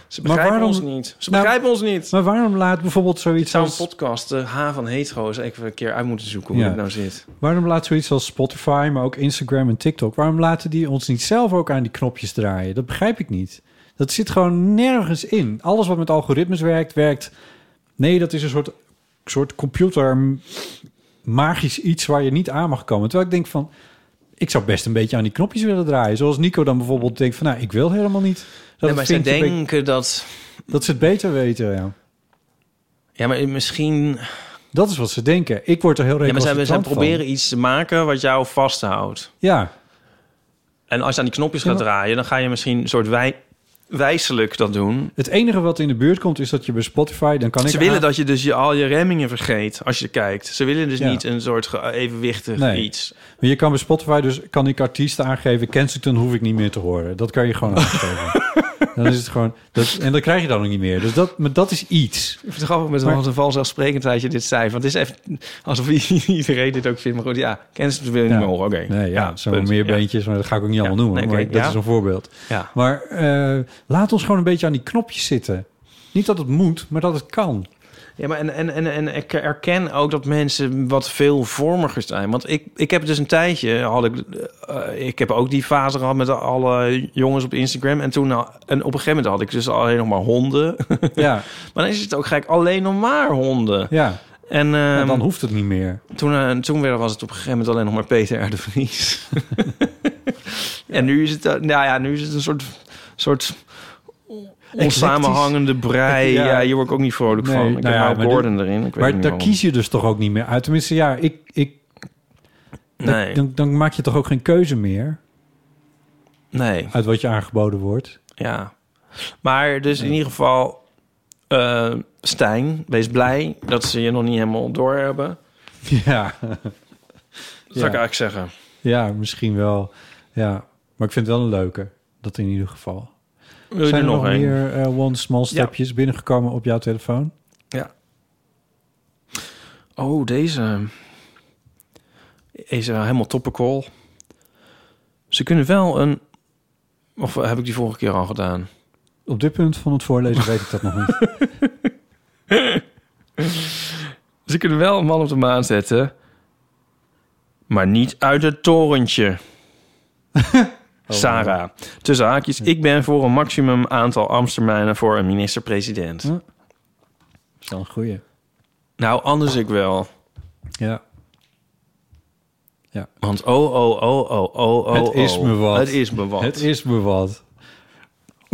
ze Maar begrijpen waarom- ons niet. Ze Nou, begrijpen ons niet. Maar waarom laat bijvoorbeeld zoiets zou een podcast, de H van Hetero's, even een keer uit moeten zoeken hoe Ja. het nou zit. Waarom laat zoiets als Spotify, maar ook Instagram en TikTok... waarom laten die ons niet zelf ook aan die knopjes draaien? Dat begrijp ik niet. Dat zit gewoon nergens in. Alles wat met algoritmes werkt, werkt... Nee, dat is een soort, soort computer magisch iets waar je niet aan mag komen. Terwijl ik denk van... Ik zou best een beetje aan die knopjes willen draaien. Zoals Nico dan bijvoorbeeld denkt van... Nou, ik wil helemaal niet... Dat, nee, maar ze denken dat... dat ze het beter weten, ja. Ja, maar misschien... Dat is wat ze denken. Ik word er heel Ja, maar ze, ze proberen iets te maken wat jou vasthoudt. Ja, En als je aan die knopjes Ja, gaat maar- draaien... dan ga je misschien een soort wij, wijselijk dat doen. het enige wat in de buurt komt is dat je bij Spotify... dan kan ik Ze willen aan- dat je dus je, al je remmingen vergeet als je kijkt. Ze willen dus Ja. niet een soort evenwichtig Nee. iets. Maar je kan bij Spotify dus kan ik artiesten aangeven. Kensington hoef ik niet meer te horen. Dat kan je gewoon [LAUGHS] aangeven. [LAUGHS] dan is het gewoon dat, en dat krijg je dan ook niet meer. Dus dat, maar dat is iets. Ik vind het grappig met Maar- een vanzelfsprekendheid je dit zei. Want het is even alsof [LAUGHS] iedereen dit ook vindt. Maar goed, ja, kennis wil je Ja. niet mogen. Oké. Nee, ja, zo meer beentjes, maar dat ga ik ook niet allemaal noemen. nee, maar dat is een voorbeeld. Ja. Maar eh, laat ons gewoon een beetje aan die knopjes zitten. Niet dat het moet, maar dat het kan. Ja, maar en, en, en, en ik erken ook dat mensen wat veelvormiger zijn. Want ik, ik heb dus een tijdje, had ik, eh, ik heb ook die fase gehad met alle jongens op Instagram. En toen, al- en op een gegeven moment had ik dus alleen nog maar honden. [LAUGHS] Ja, maar dan is het ook gek, alleen nog maar honden. ja. En, En ehm, dan hoeft het niet meer. toen, eh, toen weer was het op een gegeven moment alleen nog maar Peter R. de Vries. [LAUGHS] [LAUGHS] en nu is het, eh, nou ja, nu is het een soort, soort onsamenhangende brei. Ja. Ja. hier word ik ook niet vrolijk Nee, van. Ik nou ja, heb Gordon erin. Ik weet Maar niet daar waarom. kies je dus toch ook niet meer uit. Tenminste, ja, ik, ik, Nee, dan, dan maak je toch ook geen keuze meer nee, uit wat je aangeboden wordt. ja. Maar dus in ieder geval, eh, Stijn, wees blij dat ze je nog niet helemaal door hebben. Ja, Dat zou ik Ja. eigenlijk zeggen. ja misschien wel. Ja, maar ik vind het wel een leuke. Dat in ieder geval. Wil je Zijn er er nog een? meer eh, one small stepjes binnengekomen op jouw telefoon? Ja. Oh, deze. Is helemaal topical. Ze kunnen wel een... Of heb ik die vorige keer al gedaan? Op dit punt van het voorlezen [LAUGHS] weet ik dat nog niet. [LAUGHS] Ze kunnen wel een man op de maan zetten. Maar niet uit het torentje. [LAUGHS] Sarah. Tussen haakjes. Ik ben voor een maximum aantal Amstermijnen voor een minister-president. Dat is wel een goeie. Nou, anders ik wel. Ja. Ja. Want oh, oh, oh, oh, oh, oh. het is oh. me wat. Het is me wat. Het is me wat.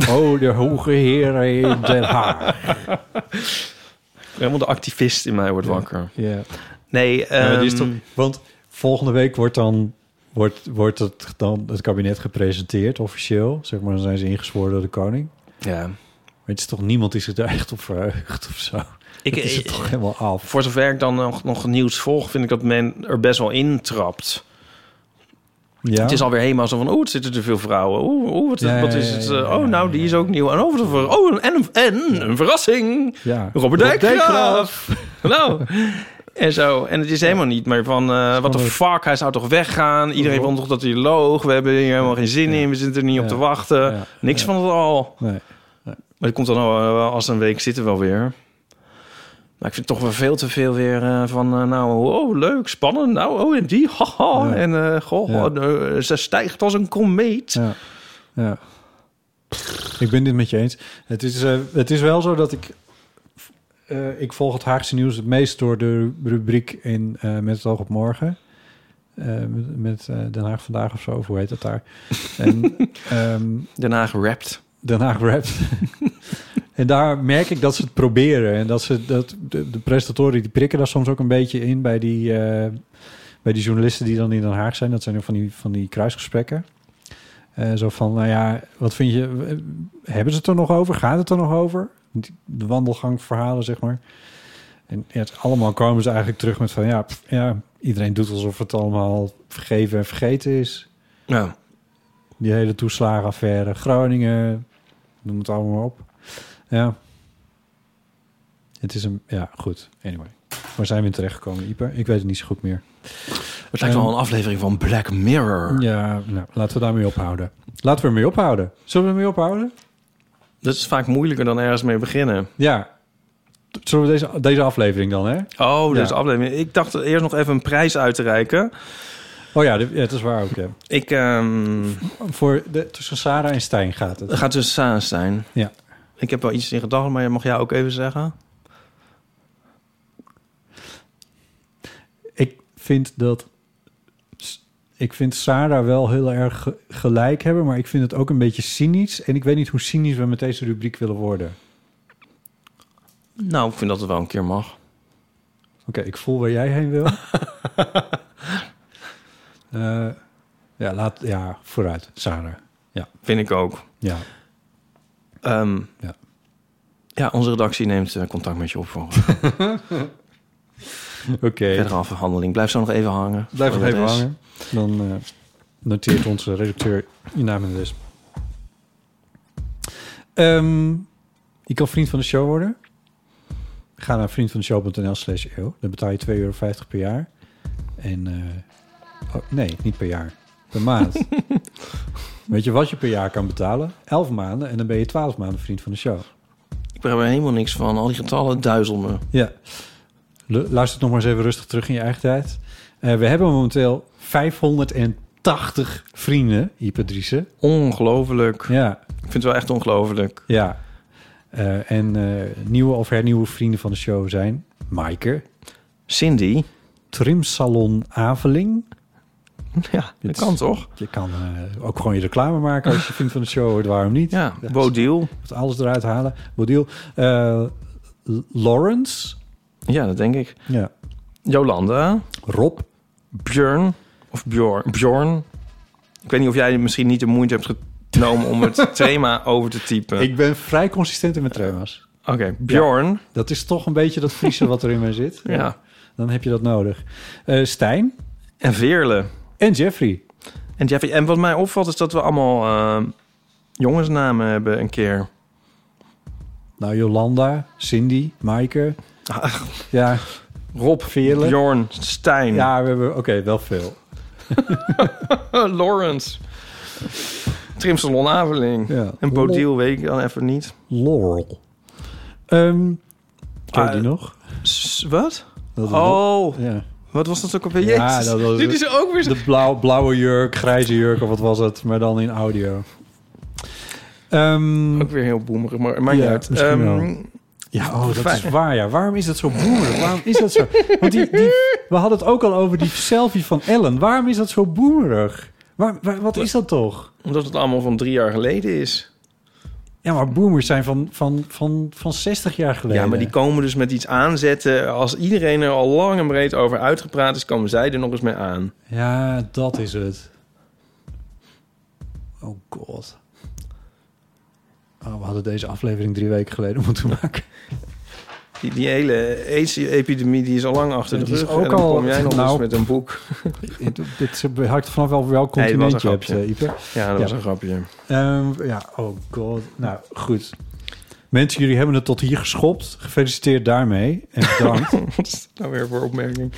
Oh, de hoge heren in Den Haag. Helemaal de activist in mij wordt wakker. Ja. Nee, Ja, maar die is ehm, toch, want volgende week wordt dan wordt, wordt het dan het kabinet gepresenteerd officieel. Zeg maar, dan zijn ze ingezworen door de koning. Ja. Maar het is toch niemand die zich daar echt op verheugt of zo. Ik- is het ik- toch helemaal af. Voor zover ik dan nog, nog nieuws volg, vind ik dat men er best wel intrapt. Ja. Het is alweer helemaal zo van, oh, het zitten er veel vrouwen. Oeh, oeh, wat, Ja, wat ja, is het? ja, eh, oh, nou, die is ook nieuw. En oh, wat een ver- oh, en, en een verrassing. Ja. Robert Rob Dijkgraaf. nou, en zo. En het is helemaal niet meer van, eh wat de fuck, hij zou toch weggaan? Iedereen vond toch dat hij loog? We hebben hier helemaal geen zin in, we zitten er niet op te wachten. Niks van het al. Nee. Maar het komt dan al, als een week zitten wel weer. Maar ik vind toch wel veel te veel weer eh, van... eh, nou, oh, leuk, spannend. Nou, oh, en die, haha. Ja. En eh, goh, Ja. eh, ze stijgt als een komeet. Ja. ja. Ik ben dit met je eens. Het is, eh, het is wel zo dat ik... eh, ik volg het Haagse nieuws het meest door de rubriek in eh, Met het oog op morgen. Eh, met met Den Haag Vandaag of zo, of hoe heet dat daar? [LAUGHS] En, ehm, Den Haag rapt. Den Haag rapt. [LAUGHS] en daar merk ik dat ze het proberen. En dat ze dat de, de presentatoren die prikken daar soms ook een beetje in bij die, bij die journalisten die dan in Den Haag zijn. Dat zijn ook van die, van die kruisgesprekken. Zo van, nou ja, wat vind je? Hebben ze het er nog over? Gaat het er nog over? De wandelgangverhalen, zeg maar. En ja, het, allemaal komen ze eigenlijk terug met van, ja, pff, ja, iedereen doet alsof het allemaal vergeven en vergeten is. Ja. Die hele toeslagenaffaire, Groningen, noem het allemaal maar op. Ja. Het is een, ja, goed. Anyway. Waar zijn we in terechtgekomen, Ieper? Ik weet het niet zo goed meer. Het lijkt wel Ehm, een aflevering van Black Mirror. Ja, nou, laten we daarmee ophouden. Laten we ermee ophouden. Zullen we ermee ophouden? Dat is vaak moeilijker dan ergens mee beginnen. Ja. Zullen we deze, deze aflevering dan, hè? Oh, deze Ja. aflevering. Ik dacht eerst nog even een prijs uit te reiken. Oh ja, het is waar ook, ja. Ik ehm Voor de, tussen Sarah en Stijn gaat het. het gaat tussen Sarah zijn. Ja. Ik heb wel iets in gedachten, maar mag jij ook even zeggen? Ik vind dat... Ik vind Sarah wel heel erg ge- gelijk hebben, maar ik vind het ook een beetje cynisch. En ik weet niet hoe cynisch we met deze rubriek willen worden. Nou, ik vind dat het wel een keer mag. Oké, ik voel waar jij heen wil. [LAUGHS] Eh, ja, laat, ja, vooruit, Sarah. Ja, Vind ik ook. ja. Ehm, Ja. ja, onze redactie neemt eh, contact met je op voor [LAUGHS] [LAUGHS] Oké. verdere afhandeling. Blijf zo nog even hangen. Blijf nog even hangen. Dan eh, noteert onze redacteur je naam en adres. Ehm, je kan vriend van de show worden. Ga naar vriendvandeshow.nl slash eeuw. Dan betaal je 2,50 euro per jaar. En, eh, oh, nee, niet per jaar. Per maand. [LAUGHS] Weet je wat je per jaar kan betalen? 11 maanden en dan ben je 12 maanden vriend van de show. Ik begrijp er helemaal niks van. Al die getallen duizel me. Ja. Lu- Luister het nog maar eens even rustig terug in je eigen tijd. Eh, we hebben momenteel 580 vrienden, Ipe Driessen. Ongelooflijk. Ja, Ik vind het wel echt ongelooflijk. ja. Eh, en eh, nieuwe of hernieuwe vrienden van de show zijn Maaike, Cindy. Trimsalon Aveling. [LAUGHS] Ja, dat Het- kan toch? Je kan ook gewoon je reclame maken als je vriend van de show. Waarom niet? Ja, Bodil. moet alles eruit halen. Bodil. Lawrence. Ja, dat denk ik. Ja. Jolanda. Rob. Björn. Of Bjorn. Bjorn. Ik weet niet of jij misschien niet de moeite hebt genomen om het [LAUGHS] thema over te typen. Ik ben vrij consistent in mijn trauma's. Oké, Bjorn. Dat is toch een beetje dat Friese wat er in mij zit. [LAUGHS] Ja. Dan heb je dat nodig. Eh, Stijn En Veerle. en Jeffrey. En Jeffrey. En wat mij opvalt is dat we allemaal... eh, jongensnamen hebben een keer. Nou, Jolanda, Cindy, Maaike. [LAUGHS] Ja, Rob, Veerle. Bjorn, Stijn, Ja, we hebben... Oké, wel veel. [LAUGHS] Lawrence. Trimsalon Aveling. Ja. En Bodil weet ik dan even niet. Laurel. Ehm ken je die nog? Wat? Oh, Ja. wat was dat ook alweer? Ja, Jezus, dat was- dit is ook weer zo... De blauw, blauwe jurk, grijze jurk of wat was het, maar dan in audio. Ehm, Ook weer heel boemerig, maar maakt Ja, niet uit. misschien wel. Ja, oh, dat fijn. is waar. Ja. Waarom is dat zo boemerig? Waarom is dat zo? Want die, die, we hadden het ook al over die selfie van Ellen. Waarom is dat zo boemerig? Waar, waar- wat is dat toch? Omdat het allemaal van drie jaar geleden is. Ja, maar boomers zijn van, van, van, van 60 jaar geleden. Ja, maar die komen dus met iets aanzetten. Als iedereen er al lang en breed over uitgepraat is, komen zij er nog eens mee aan. Ja, dat is het. Oh god. Oh, we hadden deze aflevering drie weken geleden [LAUGHS] moeten maken. Die, die hele AIDS-epidemie die is al lang achter Ja, de rug. ook en dan al- kom jij nog nou, eens met een boek. [LAUGHS] Dit hangt vanaf wel welk Nee, continent een je hebt, eh, Ipe. Ja, dat Ja. was een grapje. Ehm, ja, oh god. Nou, goed. Mensen, jullie hebben het tot hier geschopt. Gefeliciteerd daarmee. En bedankt. [LAUGHS] Wat is nou weer voor opmerking?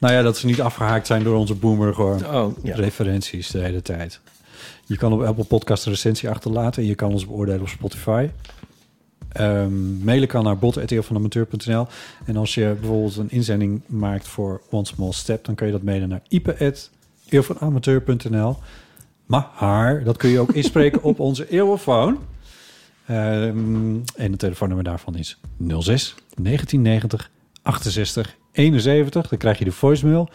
nou ja, dat ze niet afgehaakt zijn door onze boomer gewoon Oh, ja. referenties de hele tijd. Je kan op Apple Podcast een recensie achterlaten en je kan ons beoordelen op Spotify. Ehm, mailen kan naar bot.eeuwvanamateur.nl En als je bijvoorbeeld een inzending maakt voor One Small Step... dan kan je dat mailen naar ipe.eeuwvanamateur.nl Maar dat kun je ook inspreken op onze eeuwenfoon. Ehm, en het telefoonnummer daarvan is 06 1990 68 71. Dan krijg je de voicemail.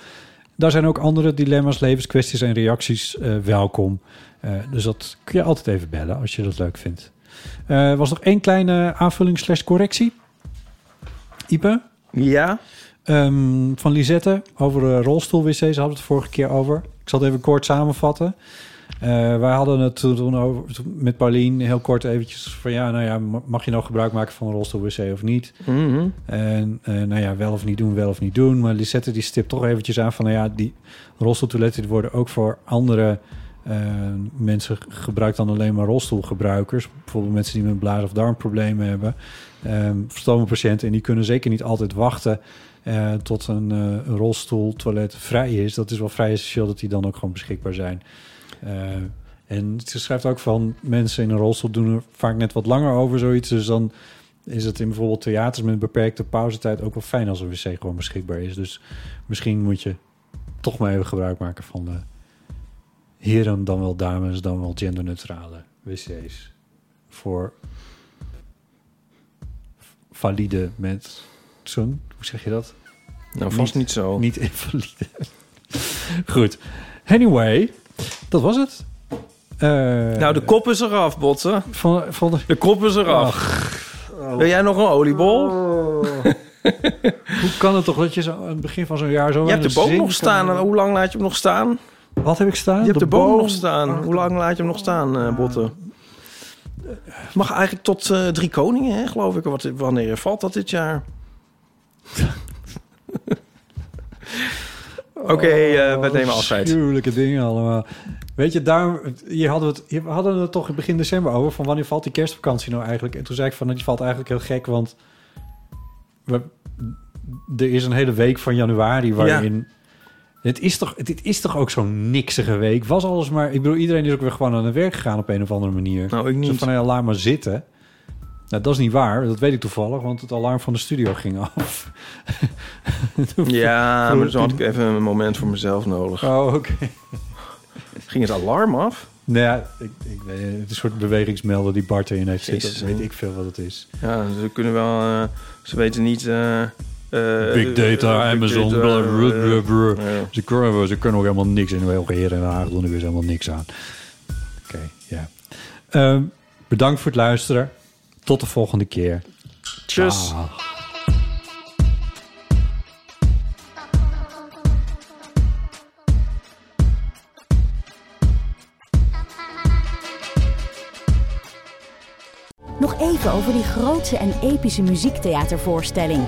Daar zijn ook andere dilemma's, levenskwesties en reacties eh, welkom. Eh, dus dat kun je altijd even bellen als je dat leuk vindt. Eh, Er was nog één kleine aanvulling slash correctie. Ipe? Ja? Ehm, van Lisette over de rolstoel-wc's hadden we het vorige keer over. Ik zal het even kort samenvatten. Eh, wij hadden het toen over, met Paulien heel kort eventjes van... ja, nou ja, mag je nou gebruik maken van een rolstoel-wc of niet? Mhm. En eh, nou ja, wel of niet doen, wel of niet doen. Maar Lisette die stipt toch eventjes aan van... nou ja, die rolstoeltoiletten die worden ook voor andere eh, mensen gebruikt dan alleen maar rolstoelgebruikers. Bijvoorbeeld mensen die met blaas- of darmproblemen hebben. Ehm patiënten en die kunnen zeker niet altijd wachten... eh, tot een, eh, een rolstoeltoilet vrij is. Dat is wel vrij essentieel dat die dan ook gewoon beschikbaar zijn. Eh, en ze schrijft ook van mensen in een rolstoel doen er vaak net wat langer over zoiets. Dus dan is het in bijvoorbeeld theaters met een beperkte pauzetijd ook wel fijn als een wc gewoon beschikbaar is. Dus misschien moet je toch maar even gebruik maken van de heren, dan wel dames, dan wel genderneutrale wc's. Voor valide mensen. Hoe zeg je dat? Nou, vast niet zo. Niet invalide. Goed. Anyway, dat was het. Eh, Nou, de kop is eraf, Botten. van, van de... De kop is eraf. Wil jij nog een oliebol? Hoe kan het toch dat je zo aan het begin van zo'n jaar zo... Je hebt de boom nog staan. En hoe lang laat je hem nog staan? Wat heb ik staan? Je hebt de, boom, nog staan. Hoe lang laat je hem nog staan, eh Botten? Mag eigenlijk tot eh, drie koningen, hè, geloof ik. Wat, wanneer valt dat dit jaar? [LAUGHS] Oké, eh, we nemen afscheid. Afschuwelijke dingen allemaal. Weet je, daar, hier hadden we het, hier hadden we het toch in begin december over... van wanneer valt die kerstvakantie nou eigenlijk? En toen zei ik van, die valt eigenlijk heel gek, want... We, er is een hele week van januari waarin... Het is, toch, dit is toch ook zo'n niksige week? Was alles maar... Ik bedoel, iedereen is ook weer gewoon aan het werk gegaan op een of andere manier. Nou, ik Zo niet. van, ja, laat maar zitten. Nou, dat is niet waar. Dat weet ik toevallig, want het alarm van de studio ging af. [LAUGHS] Ja, [LAUGHS] maar dan had ik even een moment voor mezelf nodig. Oh, oké. [LAUGHS] Ging het alarm af? Nou ja, ik, ik weet, het is een soort bewegingsmelder die Bart erin heeft zitten. Jezus, weet ik veel wat het is. Ja, ze kunnen wel... eh, ze weten niet... eh, Big data, eh, big Amazon, data, eh, ja. Ze, kunnen, ze kunnen ook helemaal niks in in Den Haag doen er weer helemaal niks aan. Oké, ja. Ehm, bedankt voor het luisteren. Tot de volgende keer. Tjus. Dag. Nog even over die grootse en epische muziektheatervoorstelling.